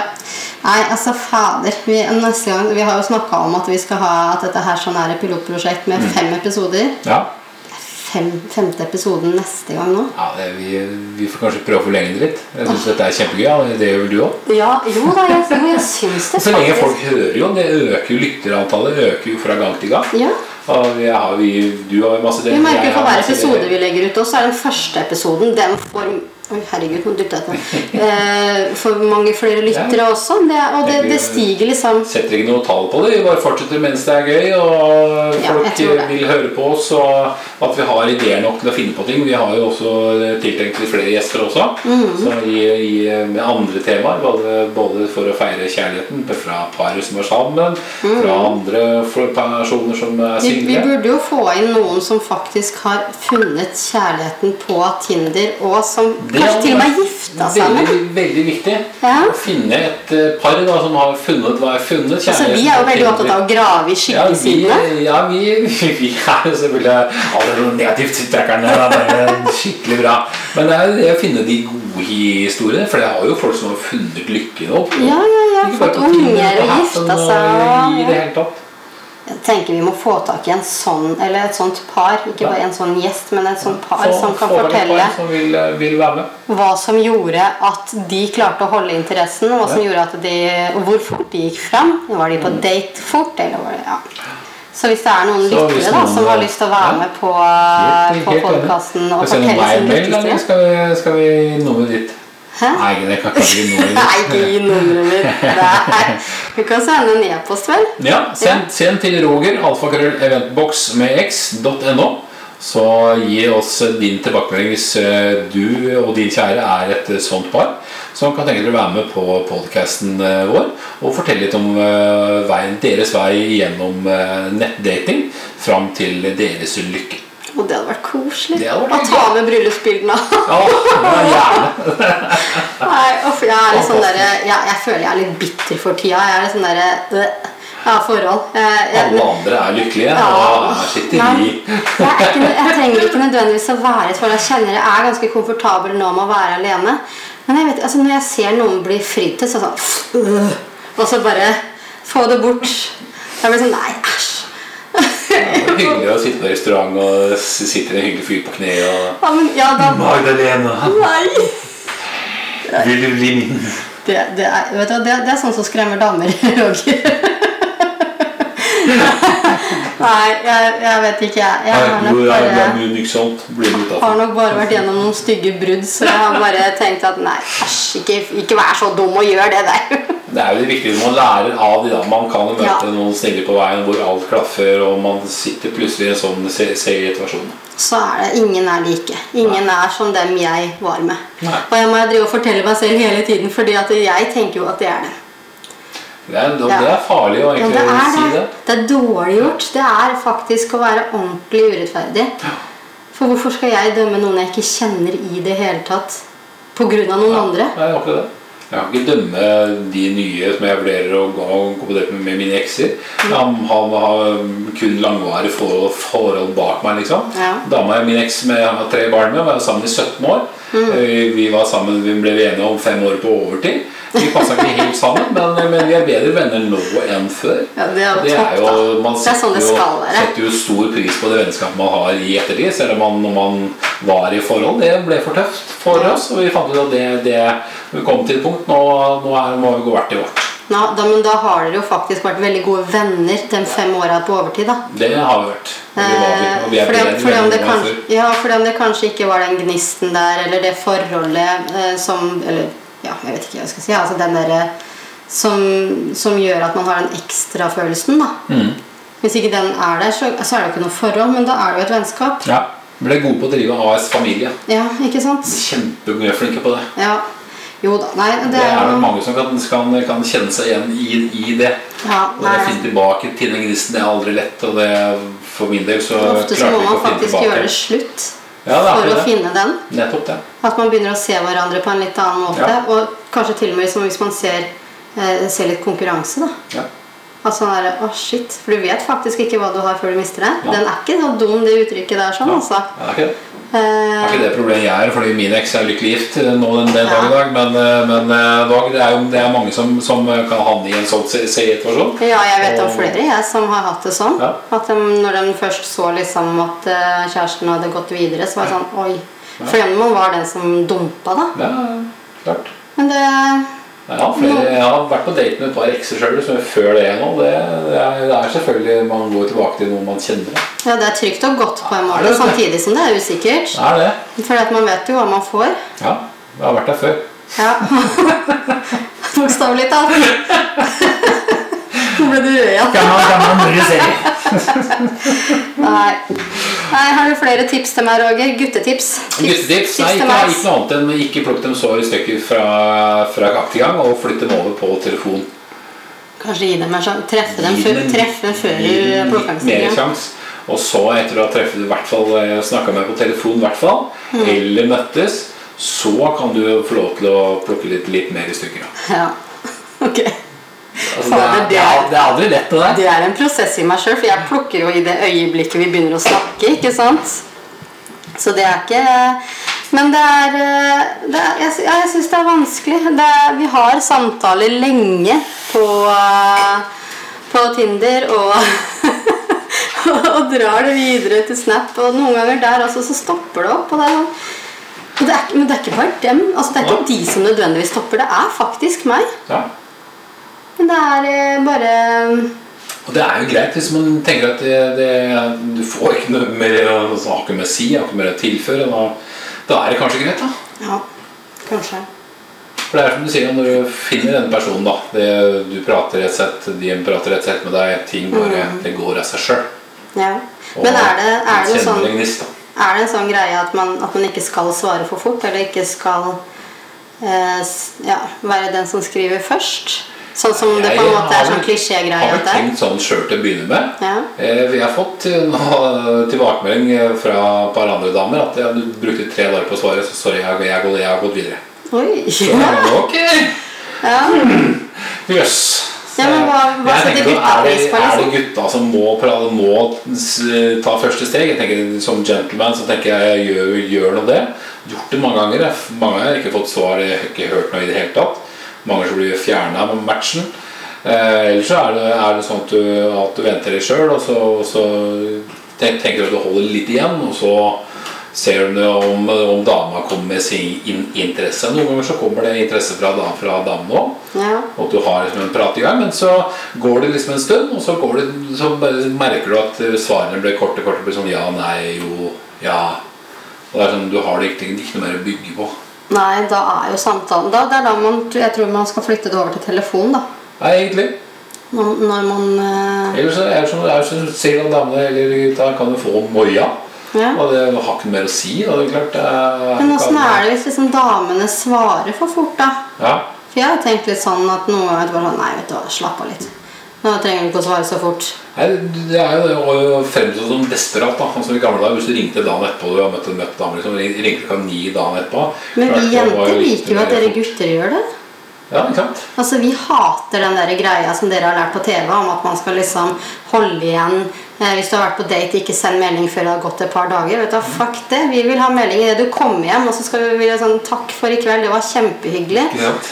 Nei, altså fader. Vi, neste gang, vi har jo snakka om at vi skal ha At dette her sånn er et pilotprosjekt med fem episoder. Ja, Fem, femte episoden neste gang nå. ja det, vi, vi får kanskje prøve å forlenge det litt. Jeg syns dette er kjempegøy. Ja. Det gjør vel du òg? Ja, jo da, jeg, jo, jeg syns det [laughs] Så lenge folk hører jo, det øker jo lytterantallet øker jo fra gang til gang. Ja. Og vi har, vi, du har masse Vi merker for hver episode vi legger ut, også, så er den første episoden Den får Oi, herregud, nå dytta jeg til. Eh, for mange flere lyttere også. Det, og det, det stiger liksom Setter ikke noe tall på det, vi bare fortsetter mens det er gøy. Og folk ja, vil høre på oss, og at vi har ideer nok til å finne på ting. Vi har jo også tiltenkt litt flere gjester også, Mm. så i, i, med andre temaer. Både, både for å feire kjærligheten fra par som er sammen, fra andre personer som er single. vi, vi burde jo få inn noen som faktisk har funnet kjærligheten på Tinder, og som kanskje til og med gifta seg med. Veldig, veldig viktig Ja. å finne et eh, par da, som har funnet hva er funnet Altså, vi er jo veldig opptatt av å grave i Ja, vi, ja, vi, [laughs] vi er jo selvfølgelig alle negativt trekkerne. Er skikkelig bra. Men det er det å finne de gode historiene, for det har jo folk som har funnet lykken opp. Ja, ja, ja. Fått unger og gifta seg. I det hele tatt. Jeg tenker vi må få tak i en sånn, eller et sånt par. Ikke bare en sånn gjest, men et sånt par Få- som kan fortelle Som vil, eh, vil hva som gjorde at de klarte å holde interessen, hva som gjorde at de, hvor fort de gikk fram. Var de på date fort, eller var det ja. Så hvis det er noen Mm. Så lyttere da, som har eh, lyst til å være ja. med på, Helt- på podkasten og fortelle sin lykkeshistorie skal vi, skal vi nummeret ditt? Hæ? Nei, det kan ikke gi nummeret ditt. [laughs] Nei, ikke nummeret mitt. [laughs] Du kan sende en e-post, vel? Ja, send, send til Roger, alfakrøll, eventbox med x.no. Så gi oss din tilbakemelding hvis eh, du og din kjære er et eh, sånt par som kan tenke dere å være med på podkasten vår og fortelle litt om eh, veien, deres vei gjennom eh, nettdating fram til deres lykke. Og det hadde vært koselig. Hadde vært Å ta med bryllupsbildene. Gjerne. [laughs] Nei, uff, jeg er litt sånn der, jeg, jeg føler jeg er litt bitter for tida. Jeg er litt sånn derre Ja, forhold. Jeg, jeg, Alle andre er lykkelige, Ja. og her sitter vi. jeg, ikke, jeg trenger ikke nødvendigvis å være et forhold. Jeg kjenner jeg er ganske komfortabel nå med å være alene. Men jeg vet, altså når jeg ser noen bli fridd til, så sånn øh, Og så bare få det bort. Jeg blir sånn Nei, æsj. Det er [laughs] hyggelig å sitte på restaurant og sitte sitter en hyggelig fyr på kne og Ja, men ja, da Magdalena, Nei! vil du bli min? Det, det, er, vet du, det, det er sånn som skremmer damer, [laughs] Roger. [laughs] Nei, jeg, jeg vet ikke, jeg. Jeg har nok bare det har nok bare vært gjennom noen stygge brudd, så jeg har bare tenkt at nei, æsj, ikke, ikke vær så dum og gjør det der. [laughs] Det er jo det viktige man lærer av de da. Man kan møte Ja. noen snille på veien hvor alt klaffer, og man sitter plutselig i en sånn se- Så er det ingen er like. Ingen er som dem jeg var med. Nei. Og jeg må drive og fortelle meg selv hele tiden, fordi at jeg tenker jo at det er det. Det er, det er farlig å Ja, egentlig det er si det. det. Er dårlig gjort. Det er faktisk å være ordentlig urettferdig. For hvorfor skal jeg dømme noen jeg ikke kjenner i det hele tatt? Av noen andre? Nei, akkurat det. Jeg kan ikke dømme de nye som jeg vurderer å gå og kombinere med, med mine ekser. Han har, har kun langvarige forhold, forhold bak meg, liksom. Ja. Dama min eks med jeg har tre barn med, var sammen i 17 år. Mm. Eh, Vi var sammen, vi ble enige om fem år på overtid. Vi passa ikke helt sammen, men, men vi er bedre venner nå enn før. Ja, det er jo Det er jo, man sånn setter jo- skal setter jo stor pris på det vennskapet man har i ettertid. Selv om man, når man var i forhold, det ble for tøft for oss. Og vi fant ut at det, det vi kom til et punkt. Nå, nå er, må vi gå hvert til vårt. Nå, da, men da har dere jo faktisk vært veldig gode venner de fem åra på overtid, da. Det har vi vært. Vi Eh, og vi fordi, fordi, om det kanskje, ja, fordi om det kanskje ikke var den gnisten der, eller det forholdet eh, som Eller ja, jeg vet ikke hva jeg skal si. Altså den derre som, som gjør at man har den ekstrafølelsen, da. Mm. Hvis ikke den er der, så, så er det jo ikke noe forhold, men da er det jo et vennskap. Ja. Ble gode på å drive AS Familie. Ja, ikke sant? Kjempeflinke på det. Ja. Jo da. Nei, det Det er er det mange som kan, kan, kan kjenne seg igjen i, i det. ja, Og det å finne tilbake til den gnisten det er aldri lett. Og det, for min del så Ofte så klarte må vi man ikke å finne faktisk gjøre det slutt Ja, for å det. finne den. Nettopp det. At man begynner å se hverandre på en litt annen måte. Ja. Og kanskje til og med som hvis man ser, eh, ser litt konkurranse. da Ja. At sånn der, å shit, For du vet faktisk ikke hva du har før du mister det. Den er ikke så dum, det uttrykket der. sånn Ja. altså Er ikke det. Det eh, ikke det problemet jeg er, fordi min eks er lykkelig gift eh, nå den, den dag i dag. Men, eh, men dog, det er jo det er mange som, som kan havne i en sånn situasjon. Ja, jeg vet om flere jeg som har hatt det sånn. Ja. At de, når de først så liksom at kjæresten hadde gått videre, så var det sånn Oi. For man var den som dumpa, da. Ja, klart. Men det Jeg har, flere, jeg har vært på date med et par ekser sjøl før det nå. Det, det, er, det er selvfølgelig Man går tilbake til noe man kjenner. Ja, det er trygt og godt på en måte, det samtidig som det er usikkert. Er det. For at man vet jo hva man får. Ja, jeg har vært der før. Ja. [laughs] Bokstavelig talt. [laughs] Ble du rød igjen. [laughs] Nei. Nei, Har du flere tips til meg, Roger? Guttetips? Guttetips? Nei, ikke, ikke noe annet enn ikke plukk dem så i stykker fra, fra gang til gang, og flytt dem over på telefon. Kanskje gi dem en sjanse. Treffe dem før, dem- treffe før du plukker dem. Og så, etter å ha treffet i hvert fall snakka med på telefon, hvert fall, Mm. eller møttes, så kan du få lov til å plukke litt, litt mer i stykker. Ja. [laughs] Ok. Altså, det, er, det er- det er aldri lett, det der. Det er en prosess i meg sjøl, for jeg plukker jo i det øyeblikket vi begynner å snakke. ikke sant? Så det er ikke Men det er, eh, det er Jeg, ja, jeg syns det er vanskelig. Det vi har samtaler lenge på, eh, på Tinder og [laughs] og drar det videre til Snap. Og noen ganger der også så stopper det opp. Og det er, sånn- og det er, men det er ikke bare dem. altså Det er ikke de som nødvendigvis stopper. Det er faktisk meg. Ja. Men det er eh, bare Og det er jo greit hvis man tenker at det, det, du får ikke noe mer å altså, med si, har ikke mer å tilføre. Da, da er det kanskje greit, da. Ja, kanskje. For det er som du sier, når du finner denne personen, da det, Du prater et sett, de prater et sett med deg, ting bare Mm. det går av seg sjøl. Ja. Men er det, er det sånn. Er det en sånn greie at man, at man ikke skal svare for fort, eller ikke skal eh, ja, være den som skriver først? Sånn som det på en måte er sånn klisjégreie Har tenkt sånn sjøl til å begynne med. Ja. Eh, Vi har fått eh, [laughs] tilbakemelding eh, fra et par andre damer at du brukte tre dager på å svare, så sorry, jeg, jeg, jeg, jeg har gått videre. Oi! Så, [laughs] Ja. ok, ja. jøss. Ja, men hva- hva Jeg setter gutta pris på, er det liksom? gutta som må, må ta første steg? Jeg tenker Som gentleman så tenker jeg jeg gjør, gjør nå det. Gjort det mange ganger. Mange har ikke fått svar, jeg har ikke hørt noe i det hele tatt. Mange som blir fjerna med matchen. Eh, ellers så er det, er det sånn at du, at du venter deg sjøl, og så, og så tenk, tenker du at du holder litt igjen, og så ser du om, om dama kommer med sin in interesse. Noen ganger så kommer det interesse fra, da, fra damen òg. ja. Og du har liksom en prat i gang, men så går det liksom en stund, og så, går det, så merker du at svarene blir korte, korte, blir sånn ja, nei, jo, ja. Og det er sånn, du har det ikke, ikke noe mer å bygge på. Nei, da er jo samtalen da, Det er da man, jeg tror man skal flytte det over til telefon, da. Nei, egentlig. Når, når man uh... Ellers så er det som, som sier at damene eller gutta kan jo få moia. ja. Og det har ikke mer å si. Da, det er klart det er, Men åssen er det hvis liksom damene svarer for fort, da? Ja. For jeg har tenkt litt sånn at noen ganger bare sånn Nei, vet du hva, slapp av litt. Nå trenger du ikke å svare så fort. Nei, det er jo å fremstå som desperat. da som i gamle dager Hvis du ringte dagen etterpå du har møtt en møtt dame, liksom, ring- ringte klokka ni dagen etterpå Men vi jenter liker jo at dere gutter gjør det. Ja, ikke sant? Altså, Vi hater den der greia som dere har lært på TV om at man skal liksom holde igjen Hvis du har vært på date, ikke send melding før det har gått et par dager. Vet du, Fuck det. Vi vil ha melding idet du kommer hjem, og så skal vi vil sånn Takk for i kveld, det var kjempehyggelig.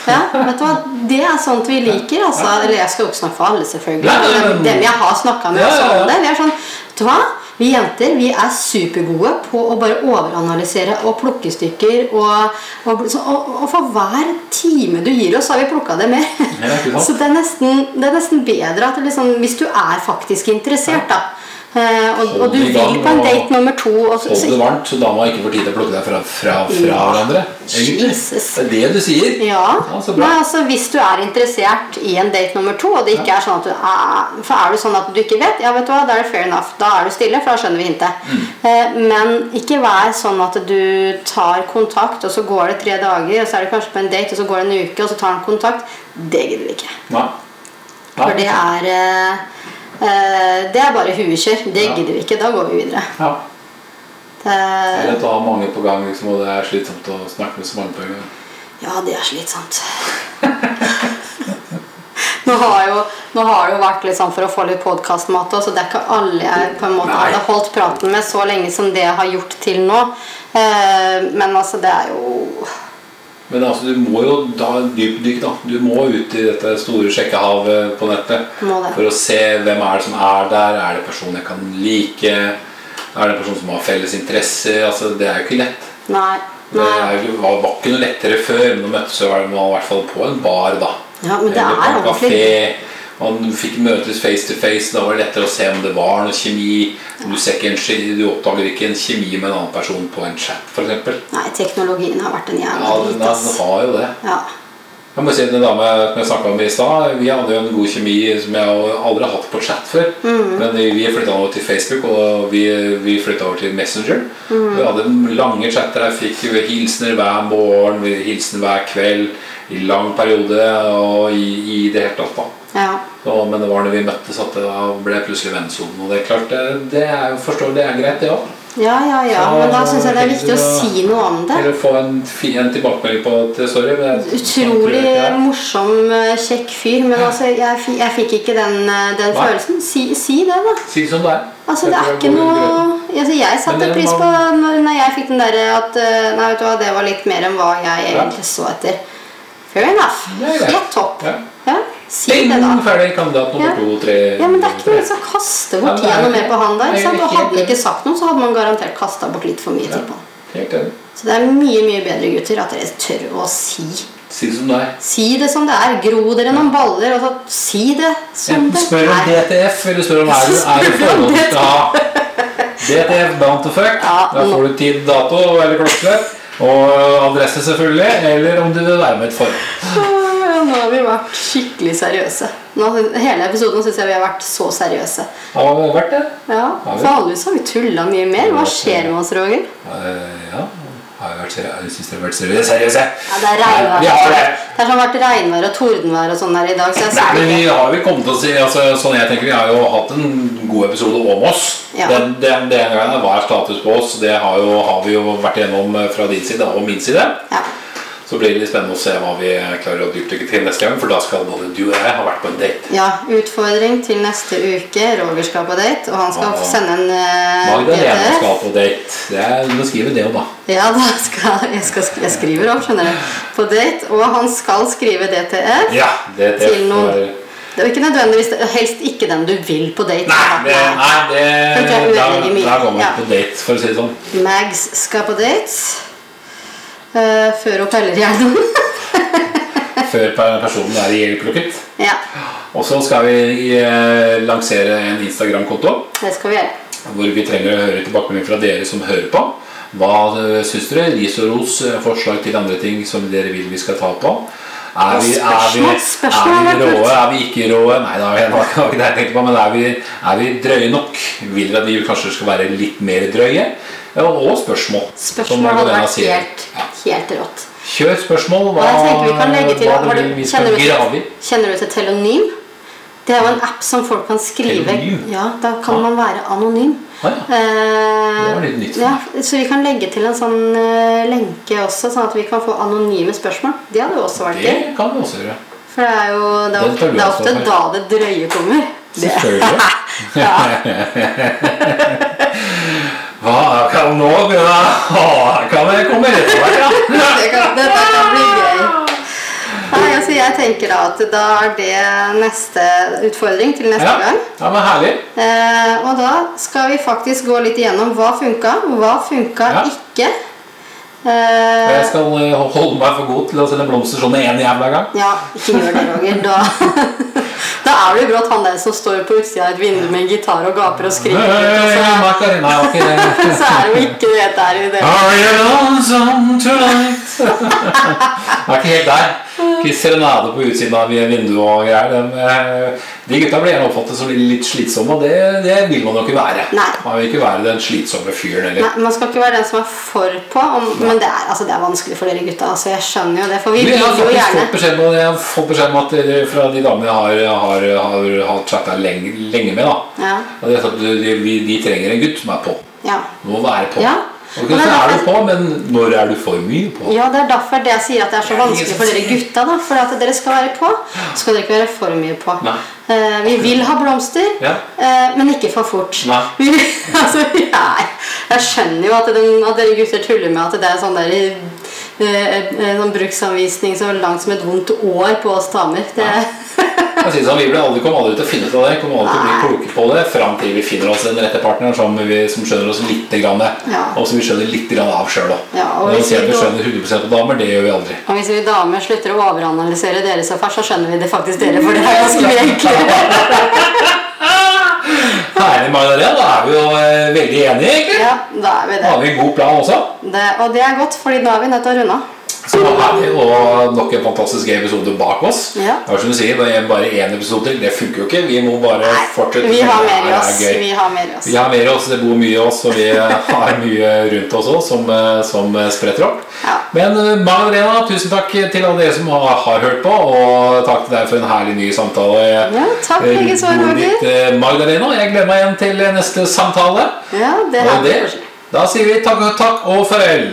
Ja, vet du hva? Det er sånt vi liker. Altså. Eller jeg skal jo ikke snakke for alle, selvfølgelig. Dem jeg har snakka med også om det. Vi er sånn Vet du hva? Vi jenter vi er supergode på å bare overanalysere og plukke stykker. Og, og, så, og, og for hver time du gir oss, har vi plukka det mer. Ja, ikke [laughs] så det er, nesten, det er nesten bedre at liksom, hvis du er faktisk interessert, da. Eh, og, og du vil på en date nummer to og så, Hold det varmt, så dama ikke får tid til å plukke deg fra, fra, fra Ja. hverandre. Egentlig. Jesus. Det er det du sier. Ja, Ja, Nei, altså Hvis du er interessert i en date nummer to, og det ikke er sånn at du er, For er du sånn at du ikke vet, ja vet du hva, da er det fair enough. Da er du stille, for da skjønner vi hintet. Mm. Eh, men ikke vær sånn at du tar kontakt, og så går det tre dager, og så er du kanskje på en date, og så går det en uke, og så tar han kontakt. Det gidder vi ikke. Nei. For det er eh, Det er bare huekjør. Det Ja. gidder vi ikke. Da går vi videre. Ja. Det, Eller å ha mange på gang, liksom, og det er slitsomt å snakke med så mange på en gang. Ja, det er slitsomt. [laughs] nå, har jo, nå har det jo vært litt sånn for å få litt podkastmat så det er ikke alle jeg på en måte Nei. hadde holdt praten med så lenge som det jeg har gjort til nå. Eh, men altså, det er jo Men altså, du må jo da dypdykk, da. Du må ut i dette store sjekkehavet på nettet for å se hvem er det som er der. Er det personer jeg kan like? Er det en person som har felles interesser? Altså, det er jo ikke lett. Nei. Det nei. jo- var, var ikke noe lettere før, men nå møttes man i hvert fall på en bar, da. Ja, men det Eller er på en kafé. Man fikk møtes face to face. Da var det lettere å se om det var noe kjemi. Du, en, du oppdager ikke en kjemi med en annen person på en chat, f.eks. Nei, teknologien har vært en Ja, jævla den, den har jo det. Ja. Jeg må si Den dame som jeg snakka med i stad, vi hadde jo en god kjemi som jeg aldri har hatt på chat før. Mm. Men vi flytta over til Facebook, og vi, vi flytta over til Messenger. Mm. Vi hadde lange chatter. Jeg fikk hilsener hver morgen, hilsener hver kveld i lang periode. Og i, i det hele tatt, da. Ja. Og, men det var når vi møttes at det ble plutselig vennsonen. Og det er klart, det, det er jo det er greit, det òg. Ja, ja, ja. Så- Men da syns jeg det er viktig å si noe om det. Eller å få en, fin en tilbakemelding på at sorry. Men Utrolig Ja. morsom, eh, kjekk fyr. Men altså, jeg, jeg fikk ikke den, eh, den følelsen. Si, si det, da. Si som det er. Altså, det er ikke noe altså, Jeg satte pris på når, jeg fikk den derre at eh, Nei, vet du hva, det var litt mer enn hva jeg egentlig så etter. Fair enough. Helt topp. Ja. Si Bing, det, da. ferdig. Kandidat nummer Ja. to, tre Ja, men det er ikke noe vits å kaste bort tida noe mer på han der. Sant? Og hadde han ikke sagt noe, så hadde man garantert kasta bort litt for mye tid på han. Så det er mye, mye bedre, gutter, at dere tør å si. Si det som det er. Si det som det er. Gro dere noen baller, Altså, så si det som Enten er. spør om. DTF, eller spør om er du [laughs] er det du skal. DTF, down to fuck. Ja, Da får du tid, dato eller klokkeslett. Og adresse, selvfølgelig. Eller om du vil være med i et forhold. Nå har vi vært skikkelig seriøse. Nå, hele episoden syns jeg vi har vært så seriøse. Har vi vært det? Ja, For vi? Vanligvis har vi tulla mye mer. Hva skjer med oss, Roger? Ja, Ja. Har vært? Jeg syns dere har vært seriøse. seriøse. Ja, det er regnvær. Det. Det sånn vært regnvær og tordenvær og sånn her i dag. Så Nei, men vi har vel kommet å si altså, Sånn jeg tenker Vi har jo hatt en god episode om oss Ja. Den, den, den gangen er status på oss Det har, jo, har vi jo vært gjennom eh, fra din side og min side ja. Så blir det litt spennende å se hva vi klarer å dypdykke til neste gang For da skal både du og jeg ha vært på en date ja, utfordring til neste uke. Roger skal på date, og han skal Ja. sende en uh, Magdalena skal på date det er, Du må skrive det òg, da Ja, da skal, jeg, skal, jeg skriver opp, skjønner du. På date, og han skal skrive DTF. Ja, det, det, Til noen- Det er jo ikke nødvendigvis Helst ikke den du vil på date. Nei, det, nei det, da, da går man Ja. på date For å si det sånn Mags skal på date. Eh, før hun peller gjennom. [laughs] Før personen er ihjelplukket ja, Og så skal vi eh, lansere en Instagram-konto det skal vi gjøre. hvor vi trenger å høre tilbakemelding fra dere som hører på. Hva uh, syns dere? Ris og ros, eh, forslag til andre ting som dere vil vi skal ta på. Er vi, er vi, er vi råe? Er vi ikke råe? Nei, [laughs] det det var ikke det jeg tenkte på, men er vi, er vi drøye nok? Vil dere at vi kanskje skal være litt mer drøye? Ja, Og spørsmål. Spørsmål hadde vært helt, helt rått. Kjør spørsmål. Hva, Og jeg tenker vi kan legge til hva du vi skal grave i. kjenner du til Telonym? Det er jo en app som folk kan skrive Telonym? Ja, Da kan man være anonym. Ah, ja. Eh, Det var litt nytt ja, så vi kan legge til en sånn eh, lenke også, sånn at vi kan få anonyme spørsmål. Det hadde jo også vært gøy. Det kan vi også gjøre. For det er jo det er, Den det er ofte da det drøye kommer. Selvfølgelig. [laughs] Ja. [laughs] [laughs] Kan nå begynne? Kan jeg komme rett over, [laughs] ja? Det kan, dette kan bli gøy. Nei, altså jeg tenker da at da er det neste utfordring til neste Ja, gang. ja men herlig. Eh, og da skal vi faktisk gå litt igjennom hva funka, hva funka Ja. ikke. Eh, Jeg skal eh, holde meg for god til å sende blomster sånn én jævla gang. ja, ikke gjør det, Roger. Da, [laughs] da er du brått han der som står på utsida av et vindu med en gitar og gaper og skriker. Hey, Macarena, Og så, [laughs] så er det jo ikke det der i det. Are you lonesome tonight? Jeg er ikke helt der. Ikke serenade på utsiden av vinduet og greier. De, eh, de gutta blir gjerne oppfattet som litt slitsomme, og det, det vil man jo ikke være. Nei. Man vil ikke være den slitsomme fyren heller. Nei, Man skal ikke være den som er for på, om, men det er, altså, det er vanskelig for dere gutta. Altså, jeg skjønner jo det, for vi vil jo gjerne om, jeg har fått beskjed om at fra de damene jeg har, har, har, har chatta lenge, lenge med, da. Ja. Det sånn de, de, de trenger en gutt som er på. Ja. Må være på. Ja. Og så er du på, men når er du for mye på? ja, det er derfor det jeg sier at det er så vanskelig for dere gutta. da For at dere skal være på, så skal dere ikke være for mye på. Nei. Eh, vi vil ha blomster, Ja. eh, men ikke for fort. Vi, [laughs] altså, jeg, jeg skjønner jo at, den, at dere gutter tuller med at det er sånn der eh, eh, sånn bruksanvisning så langt som et vondt år på oss damer. Det, Jeg synes vi blir aldri, kom aldri til å finne ut av det. Kommer aldri til å bli kloke på det Fram til vi finner oss den rette partneren som, vi, som skjønner oss litt. Grann, Ja. Og som vi skjønner litt grann av sjøl òg. Ja, Når vi sier at vi vi skjønner 100 på damer, det gjør vi aldri. og hvis vi damer slutter å overanalysere dere så fælt, så skjønner vi det faktisk dere, for det er ganske mye enklere. [laughs] Herlig, Magdalena. Da er vi jo eh, veldig enige, egentlig. Ja, da er vi det. Da har vi en god plan også. det. Og det er godt, fordi nå er vi nødt til å runde av. Så herlig, og nok en fantastisk episode bak oss. Ja. Det var som du sier, er bare én episode til. Det funker jo ikke. Vi må bare fortsette. Vi har mer i oss. Vi har mer i oss. Vi har mer i oss, det bor mye i oss, og vi har mye rundt oss òg som, eh, som spretter opp. Ja. Men eh, Magdalena, tusen takk til alle dere som har, har hørt på, og takk til deg for en herlig ny samtale. Ja, takk Eh, likeså, Roger. eh, Magdalena. Jeg gleder meg igjen til neste samtale. Ja, det Og vi. da sier vi takk og takk og farvel.